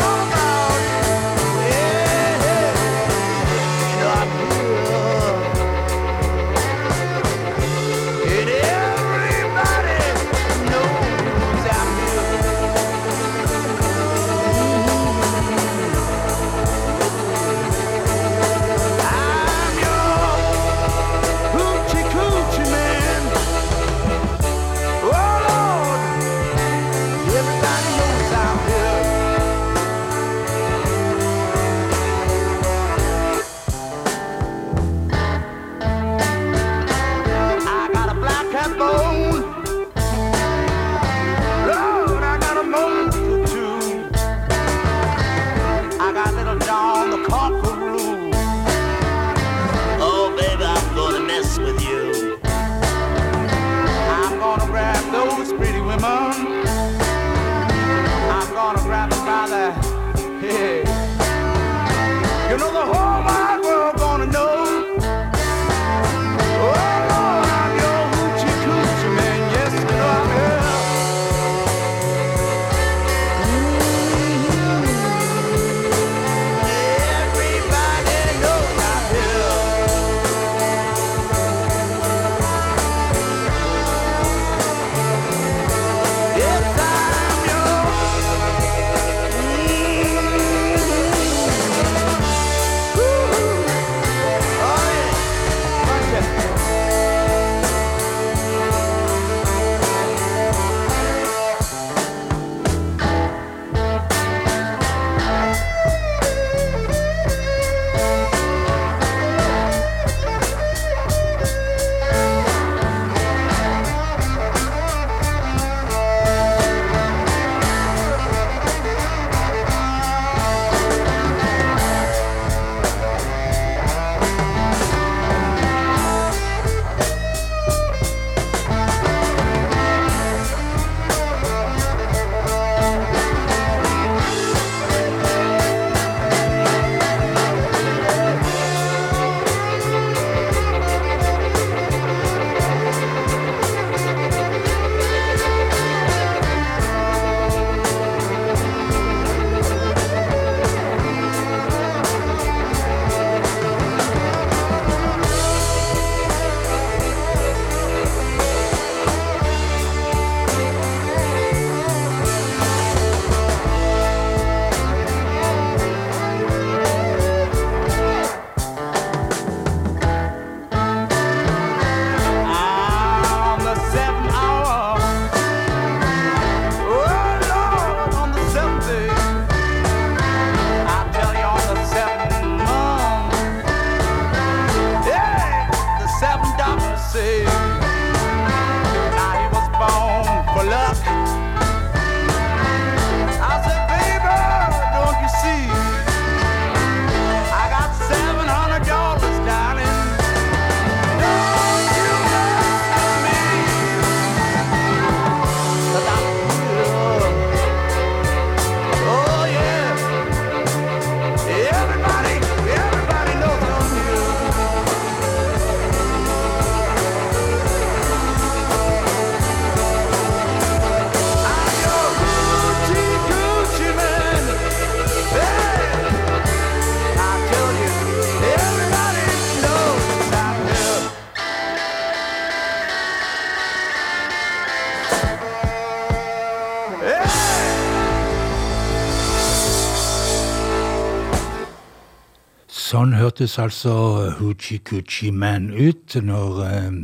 S1: Sånn hørtes altså Hoochie Coochie Man ut når eh,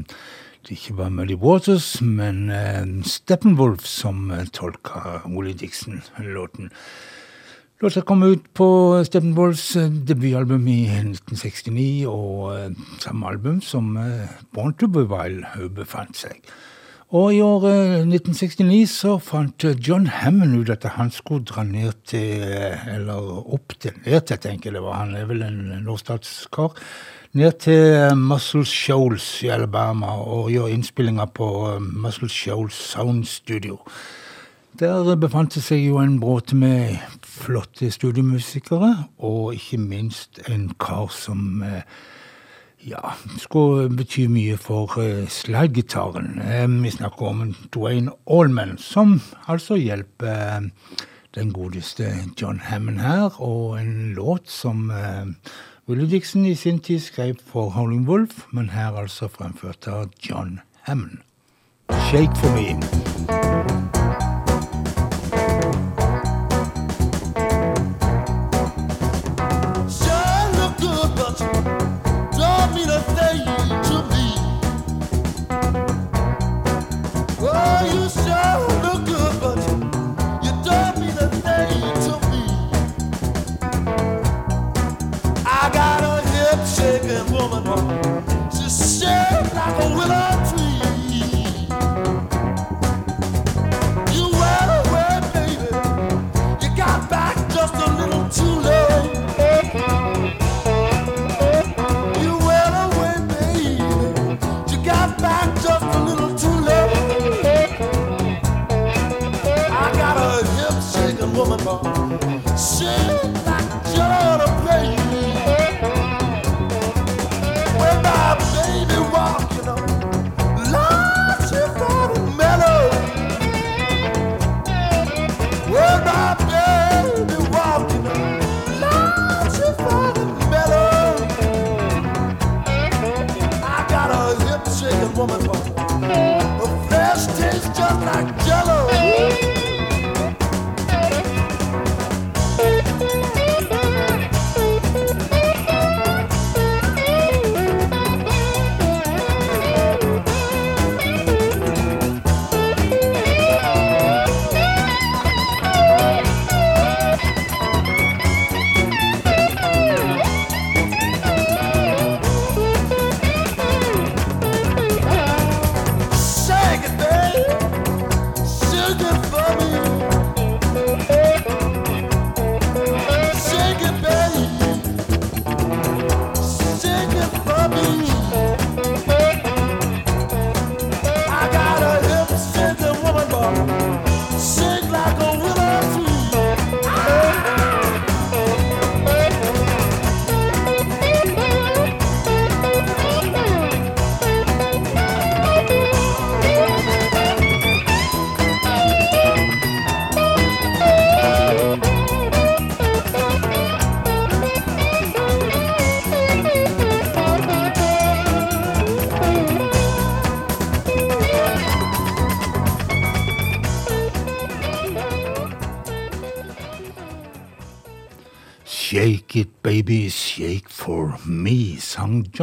S1: det ikke var Muddy Waters, men eh, Steppenwolf som eh, tolka Willie Dixon-låten. Låta kom ut på Steppenwolfs debutalbum i 1969, og samme album som Born to be Wild befant seg. Og i året 1969 så fant John Hammond ut at han skulle dra ned til Eller opp til Ned tenker jeg det var. Han er vel en nordstatskar. Ned til Muscle Shoals i Alabama og gjøre innspillinger på Muscle Shoals Sound Studio. Der befant det seg jo en bråte med flotte studiomusikere, og ikke minst en kar som eh, ja, skulle bety mye for uh, slidegitaren. Eh, vi snakker om Dwayne Allman, som altså hjelper eh, den godeste John Hammond her, og en låt som uh, Willie Dixon i sin tid skrev for Howling Wolf, men her altså fremført av John Hammond. Shake for me.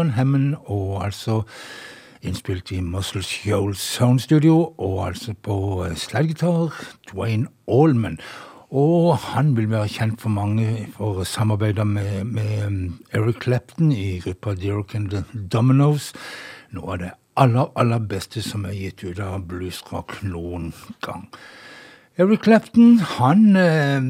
S2: John
S1: Hammond, og altså innspilt i Muscle Shoals Sound Studio, og altså på slidegitar slaggitar Dwayne Allman. Og han vil være kjent for mange for samarbeidet med, med um, Eric Clapton i gruppa Derek and the Dominoes. Noe av det aller, aller beste som er gitt ut av bluesrock noen gang. Eric Clapton, han eh,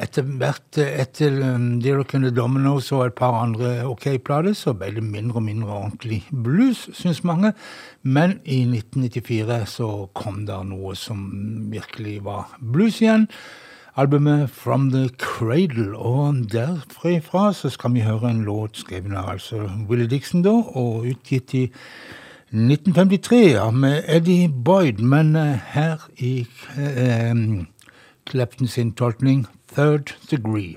S1: etter hvert eh, etter um, Derek and the Dominoes og et par andre OK-plater, så ble det mindre og mindre ordentlig blues, syns mange. Men i 1994 så kom det noe som virkelig var blues igjen. Albumet From the Cradle, og derfra så skal vi høre en låt skrevet av altså Willie Dixon da, og utgitt i 1953 ja, med Eddie Boyd, men eh, her i eh, Clapton sin tolkning Third Degree.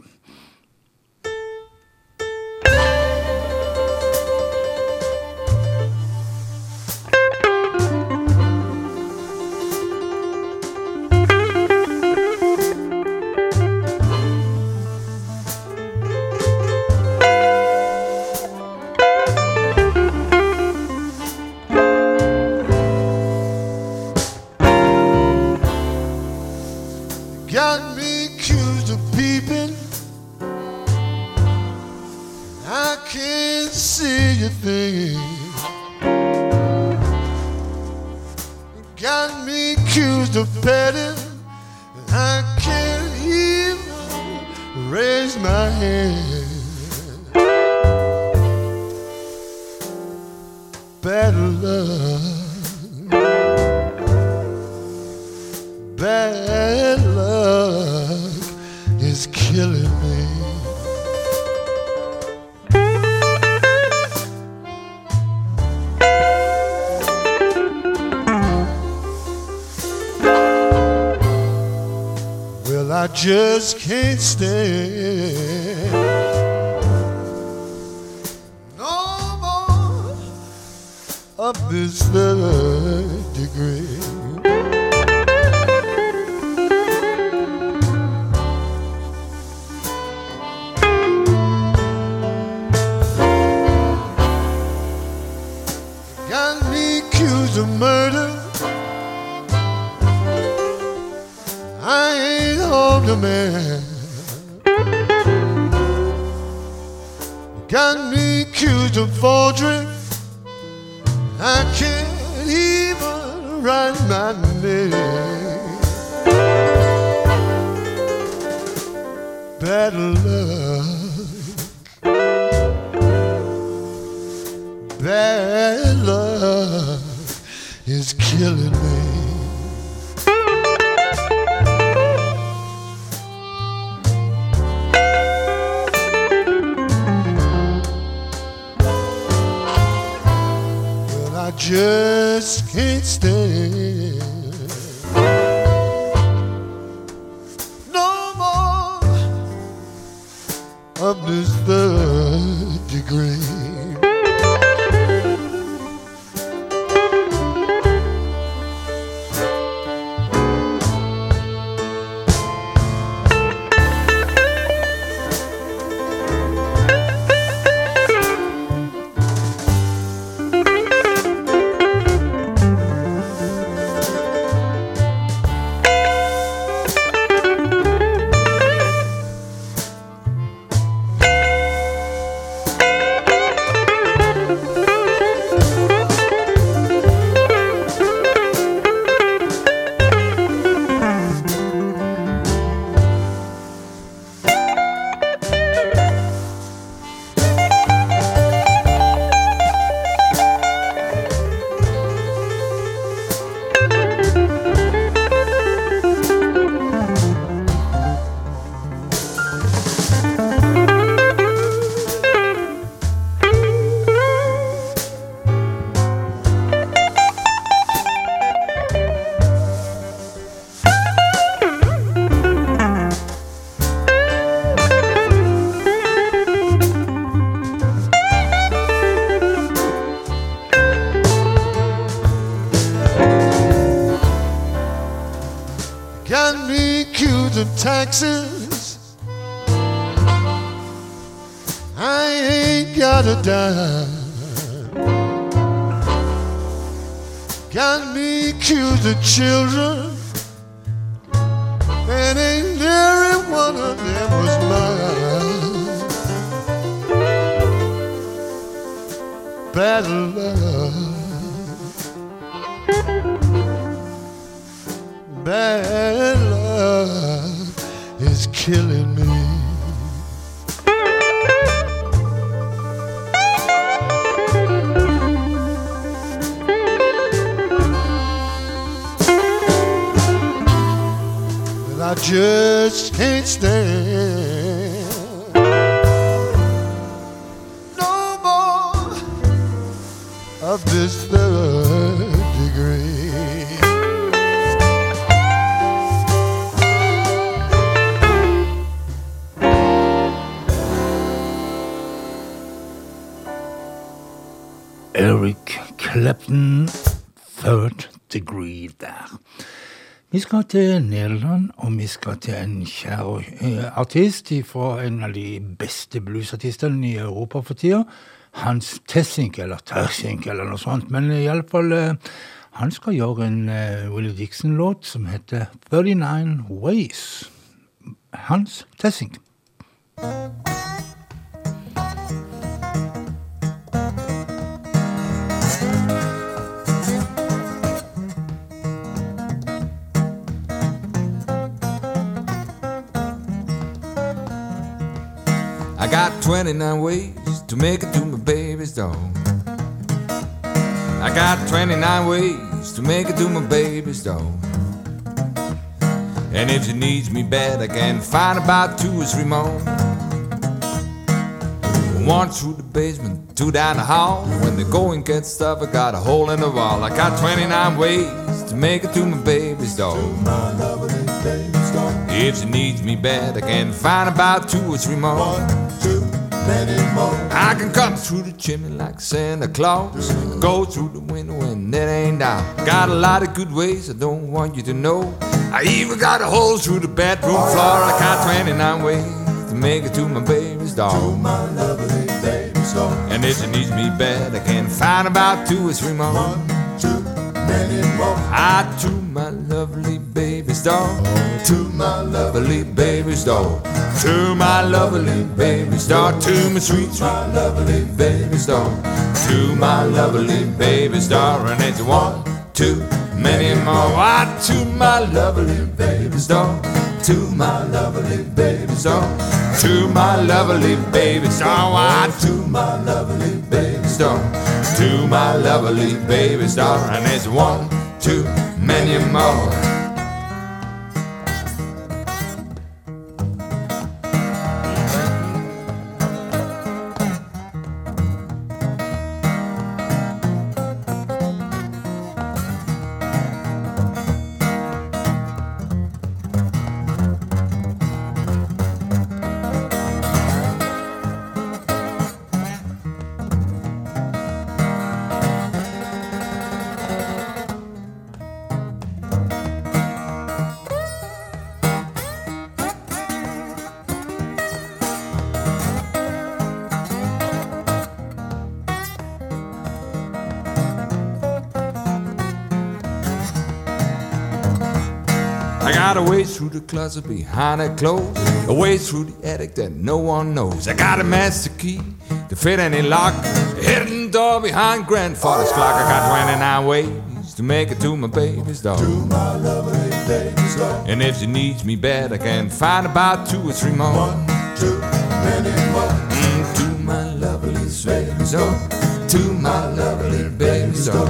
S13: raise my hand. just can't stand. just can't stand.
S1: Vi skal til Nederland, og vi skal til en kjær eh, artist fra en av de beste bluesartistene i Europa for tida. Hans Tessink, eller Tersink, eller noe sånt. Men i alle iallfall eh, Han skal gjøre en eh, Willy Dixon-låt som heter 39 Ways. Hans Tessink.
S14: I got 29 ways to make it to my baby's door. I got 29 ways to make it to my baby's door. And if she needs me bad, I can find about two or three more. One through the basement, two down the hall. When the going gets tough, I got a hole in the wall. I got 29 ways to make it to my baby's door. If she needs me bad, I can find about two or three more. I can come through the chimney like Santa Claus. Go through the window and it ain't down. Got a lot of good ways I don't want you to know. I even got a hole through the bedroom floor. I got 29 ways to make it to my baby's door. And if she needs me bad, I can find about two or three more. I ah, to my lovely baby's door. To my lovely baby's door. To my lovely baby's door. To my sweet, sweet lovely baby's door. To my lovely baby's door. And it's one, two, many more. I to my lovely baby's door. To my lovely baby's door. To my lovely baby's door. Oh, I ah, to my lovely baby's door. To my lovely baby star, And it's one, too many more. Closet behind that clothes, a way through the attic that no one knows. I got a master key to fit any lock, a hidden door behind grandfather's clock. I got 29 ways to make it to my baby's door. To my lovely baby's door. And if she needs me bad, I can find about two or three more. One, two, many more. Mm, to my lovely baby's door. To my lovely baby's door.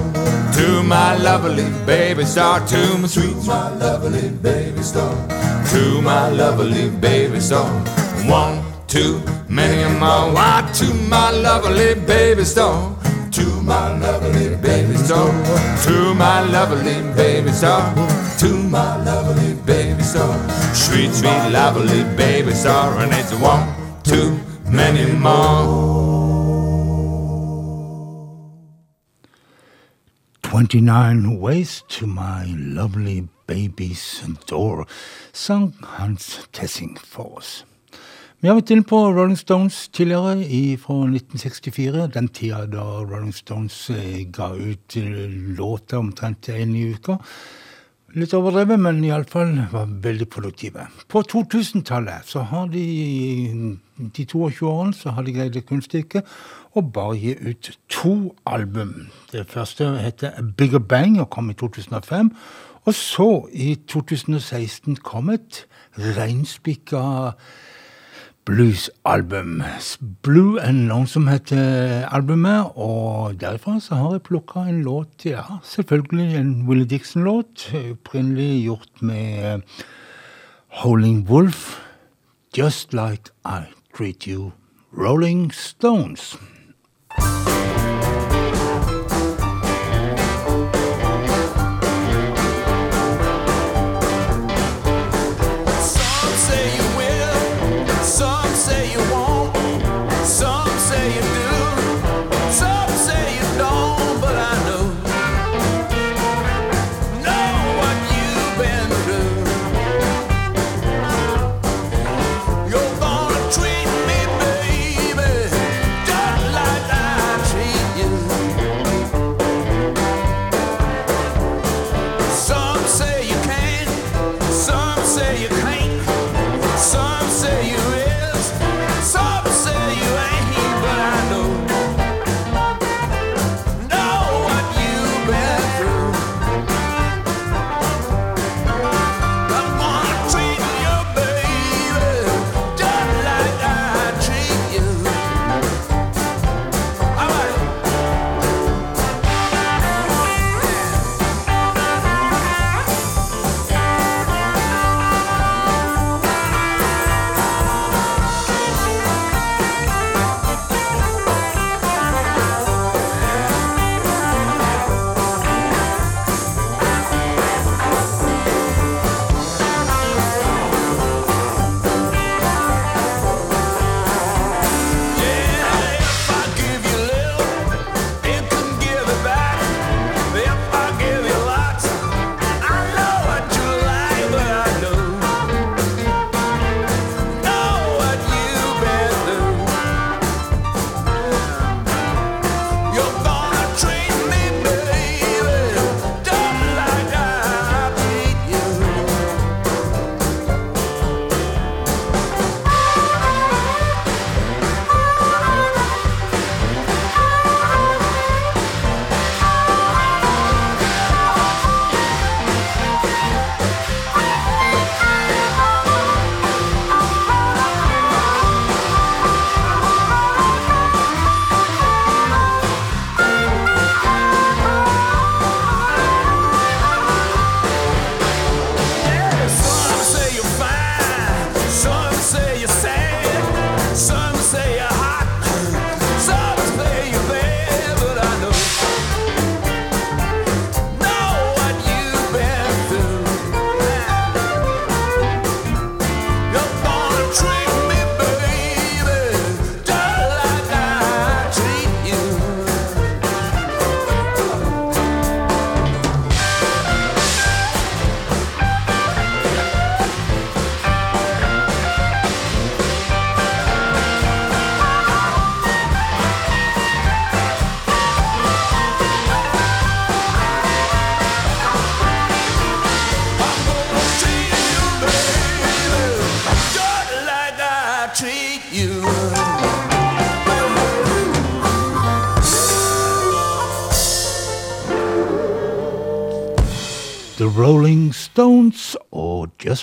S14: To my lovely baby's door. To my sweet, my lovely baby's door. To my lovely baby's door. One, two, many more. Why to my lovely baby's door. To my lovely baby's door. To my lovely baby's door. To my lovely baby's door. Sweet, sweet, lovely baby's door. And it's one, two, many more.
S1: 29 Ways to My Lovely Baby's Door, sang Hans Tessing for oss. Vi har vært inne på Rolling Stones tidligere, fra 1964. Den tida da Rolling Stones eh, ga ut eh, låter omtrent én i uka. Litt overdrevet, men iallfall var veldig produktive. På 2000-tallet så har de de 22 årene så har de greid det kunststykket å bare gi ut to album. Det første heter A Bigger Bang og kom i 2005. Og så, i 2016, kom et reinspikka bluesalbum. Blue and Lonesome heter albumet, og derfra så har jeg plukka en låt, ja, selvfølgelig en Willie Dixon-låt, opprinnelig gjort med Howling Wolf, Just Like I Treat You, Rolling Stones.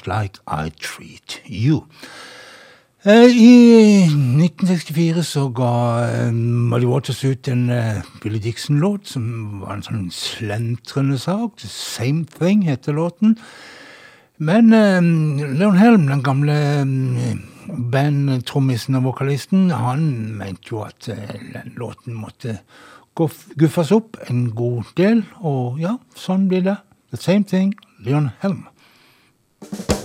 S1: Like I Treat You. Eh, I 1964 så ga eh, Muddy Waters ut en eh, Billy Dixon-låt som var en sånn slentrende sak. The Same Thing heter låten. Men Leon Helm, den gamle bandtrommisen og vokalisten, han mente jo at den låten måtte guffes opp en god del, og ja, sånn blir det. The Same Thing, Leon Helm.
S9: Why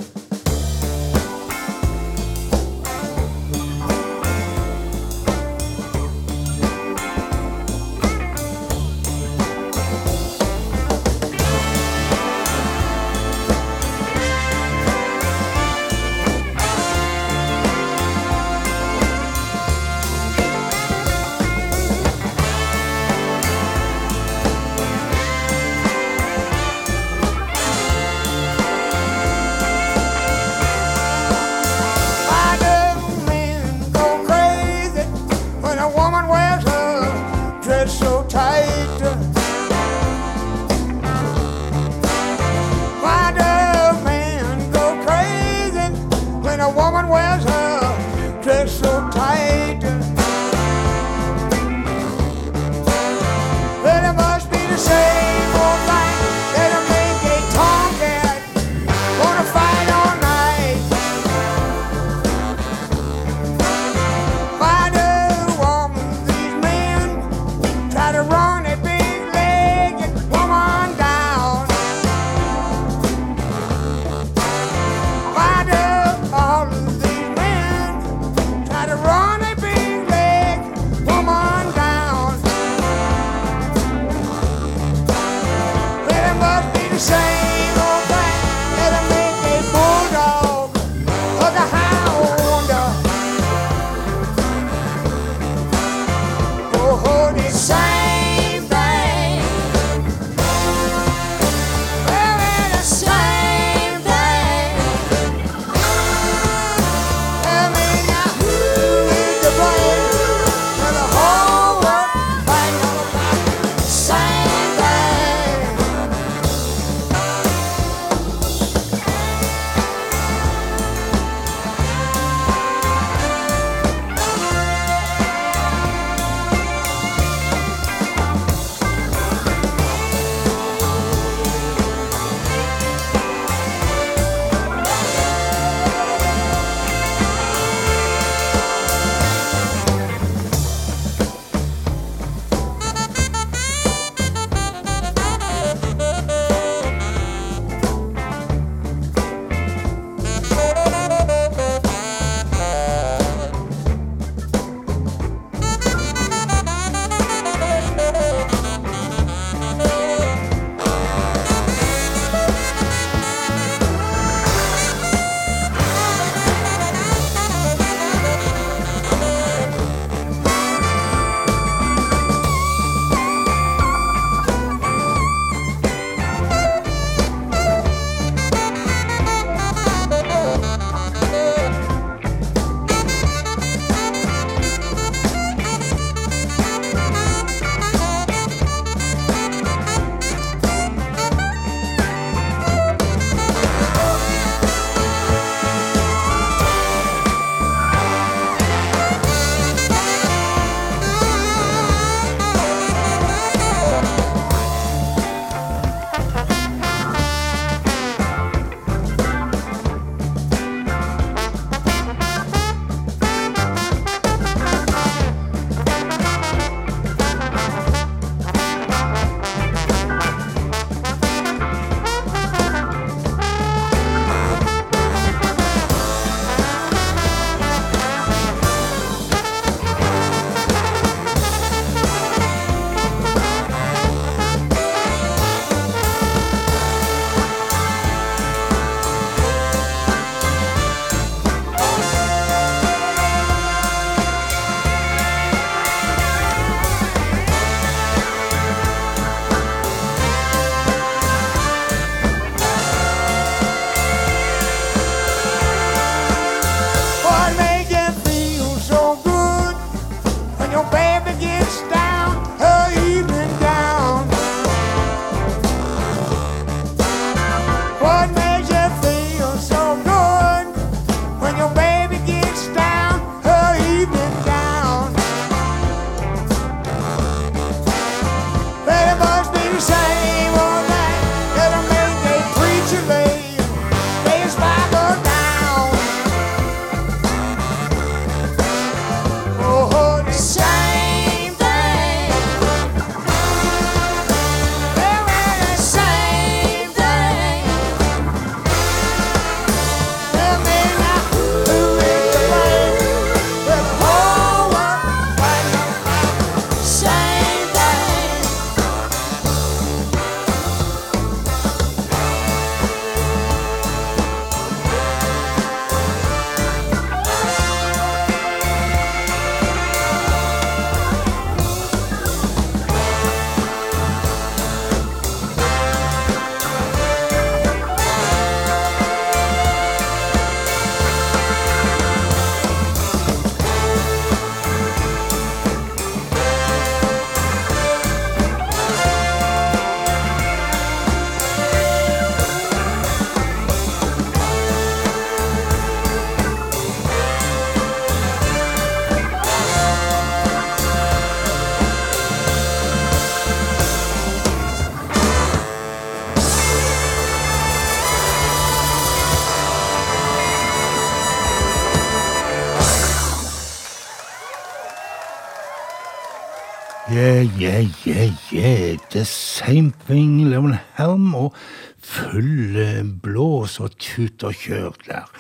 S1: Yeah, yeah, yeah, yeah. The same thing, Leon Helm, og full eh, blås og tut og kjør der.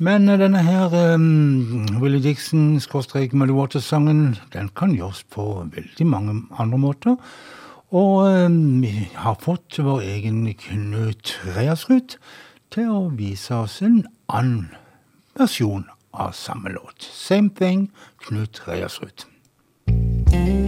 S1: Men eh, denne her um, Willie Dixon, skråstrek Muddy Waters-sangen, den kan gjøres på veldig mange andre måter. Og um, vi har fått vår egen Knut Reiersrud til å vise oss en annen versjon av samme låt. Same thing, Knut Reiersrud.
S4: What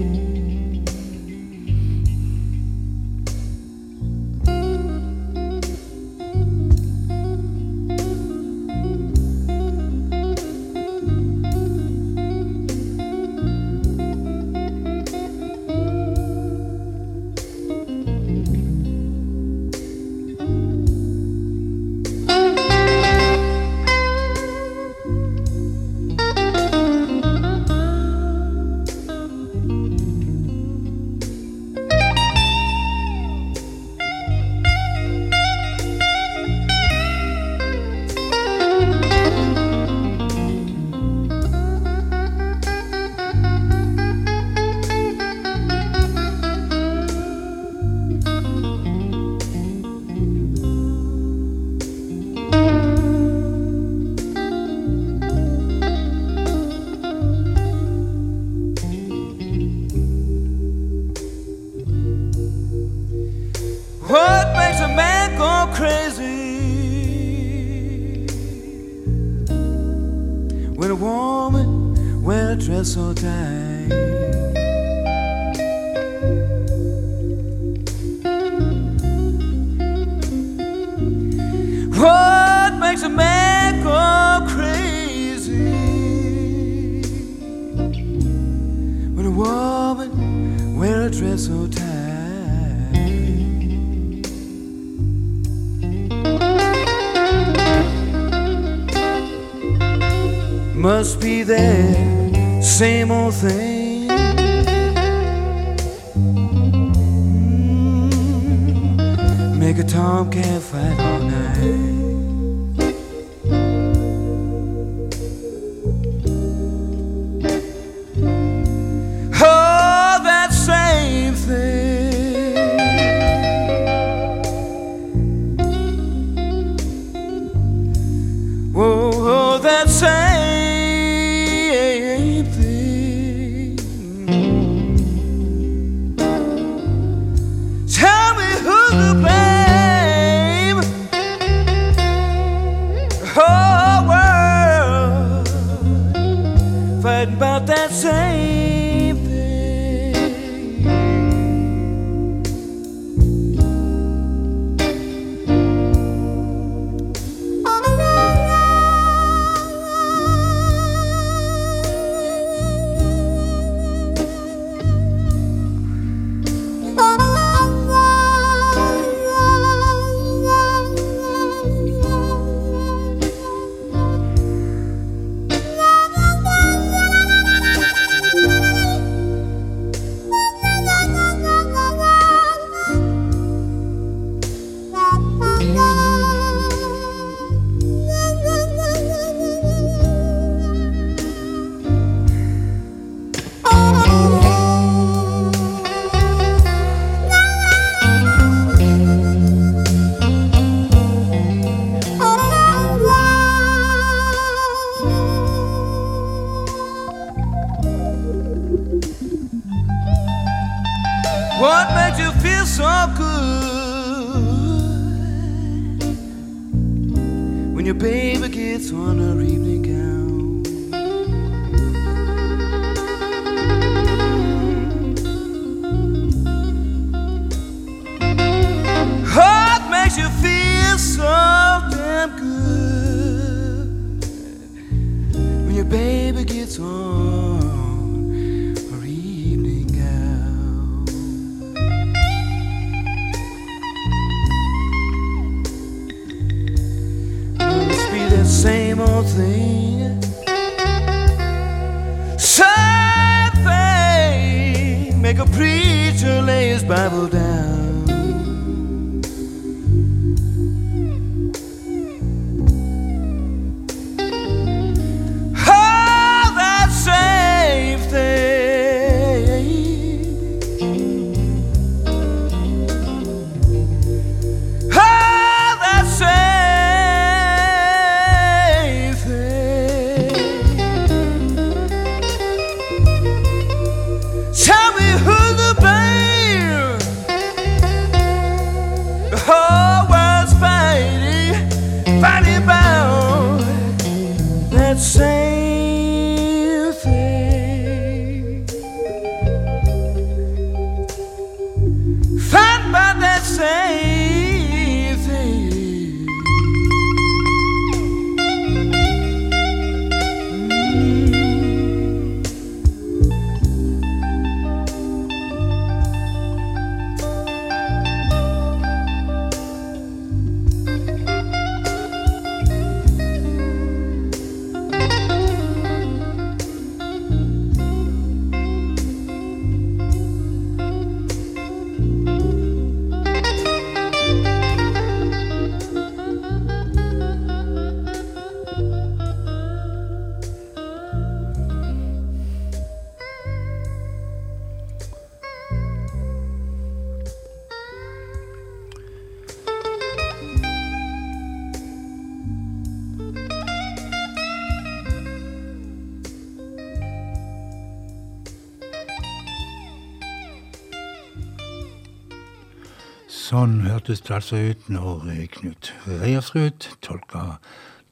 S1: hørtes ut når eh, Knut Reiersrud tolka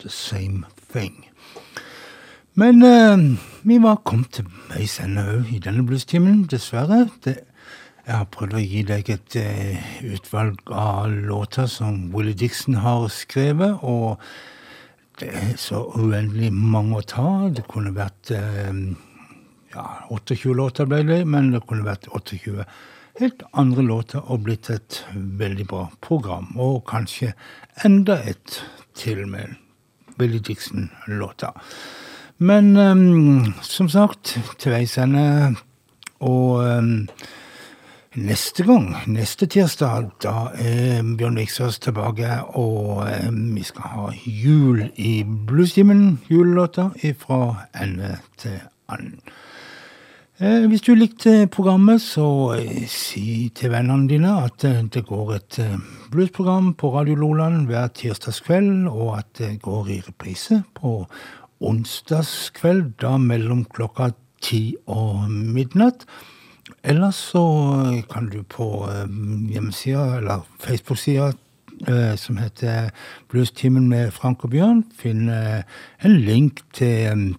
S1: The Same Thing. Men eh, vi var kommet til veis ende òg i denne bluestimen, dessverre. Det, jeg har prøvd å gi deg et eh, utvalg av låter som Willie Dixon har skrevet, og det er så uendelig mange å ta. Det kunne vært eh, ja, 28 låter ble det, men det kunne vært 28 helt andre låter og blitt et veldig bra program. Og kanskje enda et til med Billy Dixon-låter. Men um, som sagt, til veis ende. Og um, neste gang, neste tirsdag, da er Bjørn Viksås tilbake, og ehm, vi skal ha jul i bluestimen. Julelåter fra ende til annen. Eh, hvis du likte programmet, så eh, si til vennene dine at eh, det går et bluesprogram på Radio Loland hver tirsdagskveld, og at det går i reprise på onsdagskveld, da mellom klokka ti og midnatt. Ellers så kan du på hjemmesida, eller Facebook-sida, som heter Bluestimen med Frank og Bjørn, finne en link til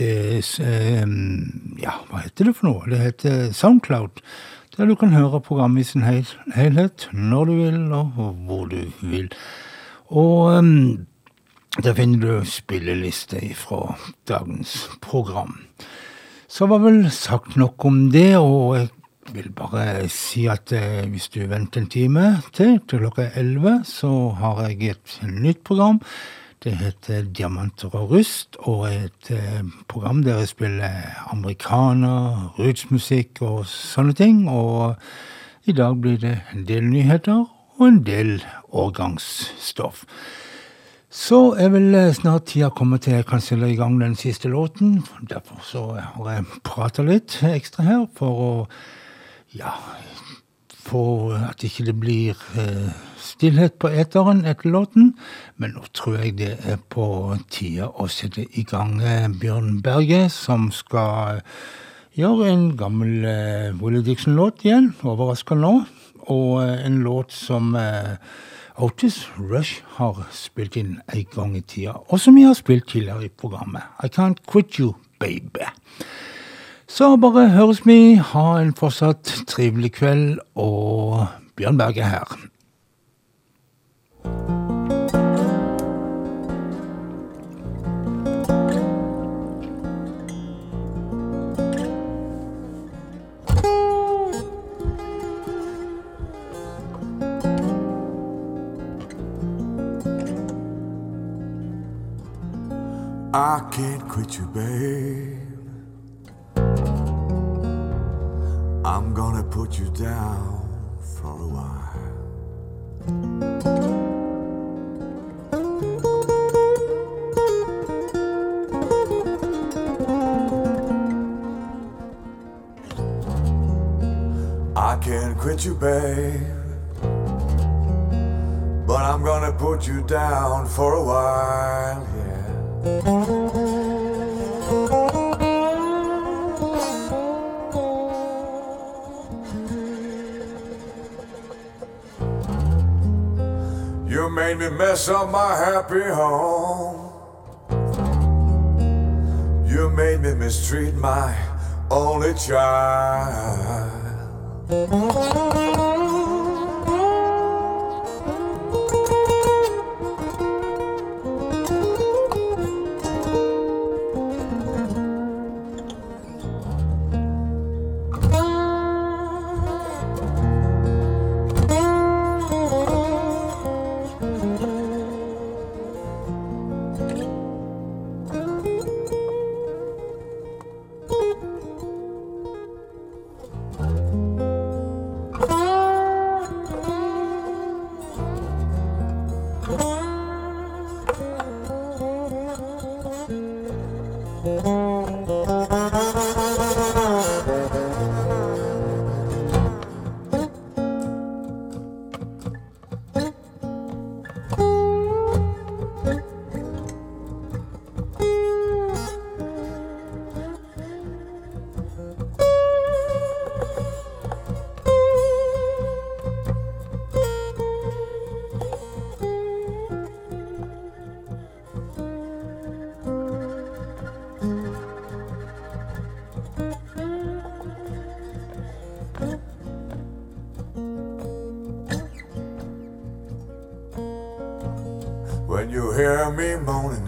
S1: Ja, hva heter det for noe? Det heter Soundcloud. Der du kan høre programmet i sin helhet når du vil, og hvor du vil. Og eh, der finner du spilleliste fra dagens program. Så var vel sagt nok om det, og jeg vil bare si at eh, hvis du venter en time til, til klokka elleve, så har jeg et nytt program. Det heter Diamanter og rust, og er et eh, program der jeg spiller amerikaner, rootsmusikk og sånne ting. Og i dag blir det en del nyheter og en del årgangsstoff. Så er vel eh, snart tida kommet til jeg kan stille i gang den siste låten. Derfor så har jeg prata litt ekstra her for å ja, for at ikke det blir eh, stillhet på eteren etter låten. Men nå tror jeg det er på tide å sette i gang eh, Bjørn Berge, som skal gjøre en gammel Willy Dixon-låt igjen. Overraskende nå. Og eh, en låt som eh, Otis Rush har spilt inn en gang i tida, og som vi har spilt tidligere i programmet. I Can't Quit You, Baby. Så bare høres vi. Ha en fortsatt trivelig kveld, og Bjørn Berge er her.
S14: I can't quit you, babe. I'm gonna put you down for a while. I can't quit you, babe. But I'm gonna put you down for a while, yeah. made me mess up my happy home. You made me mistreat my only child. bone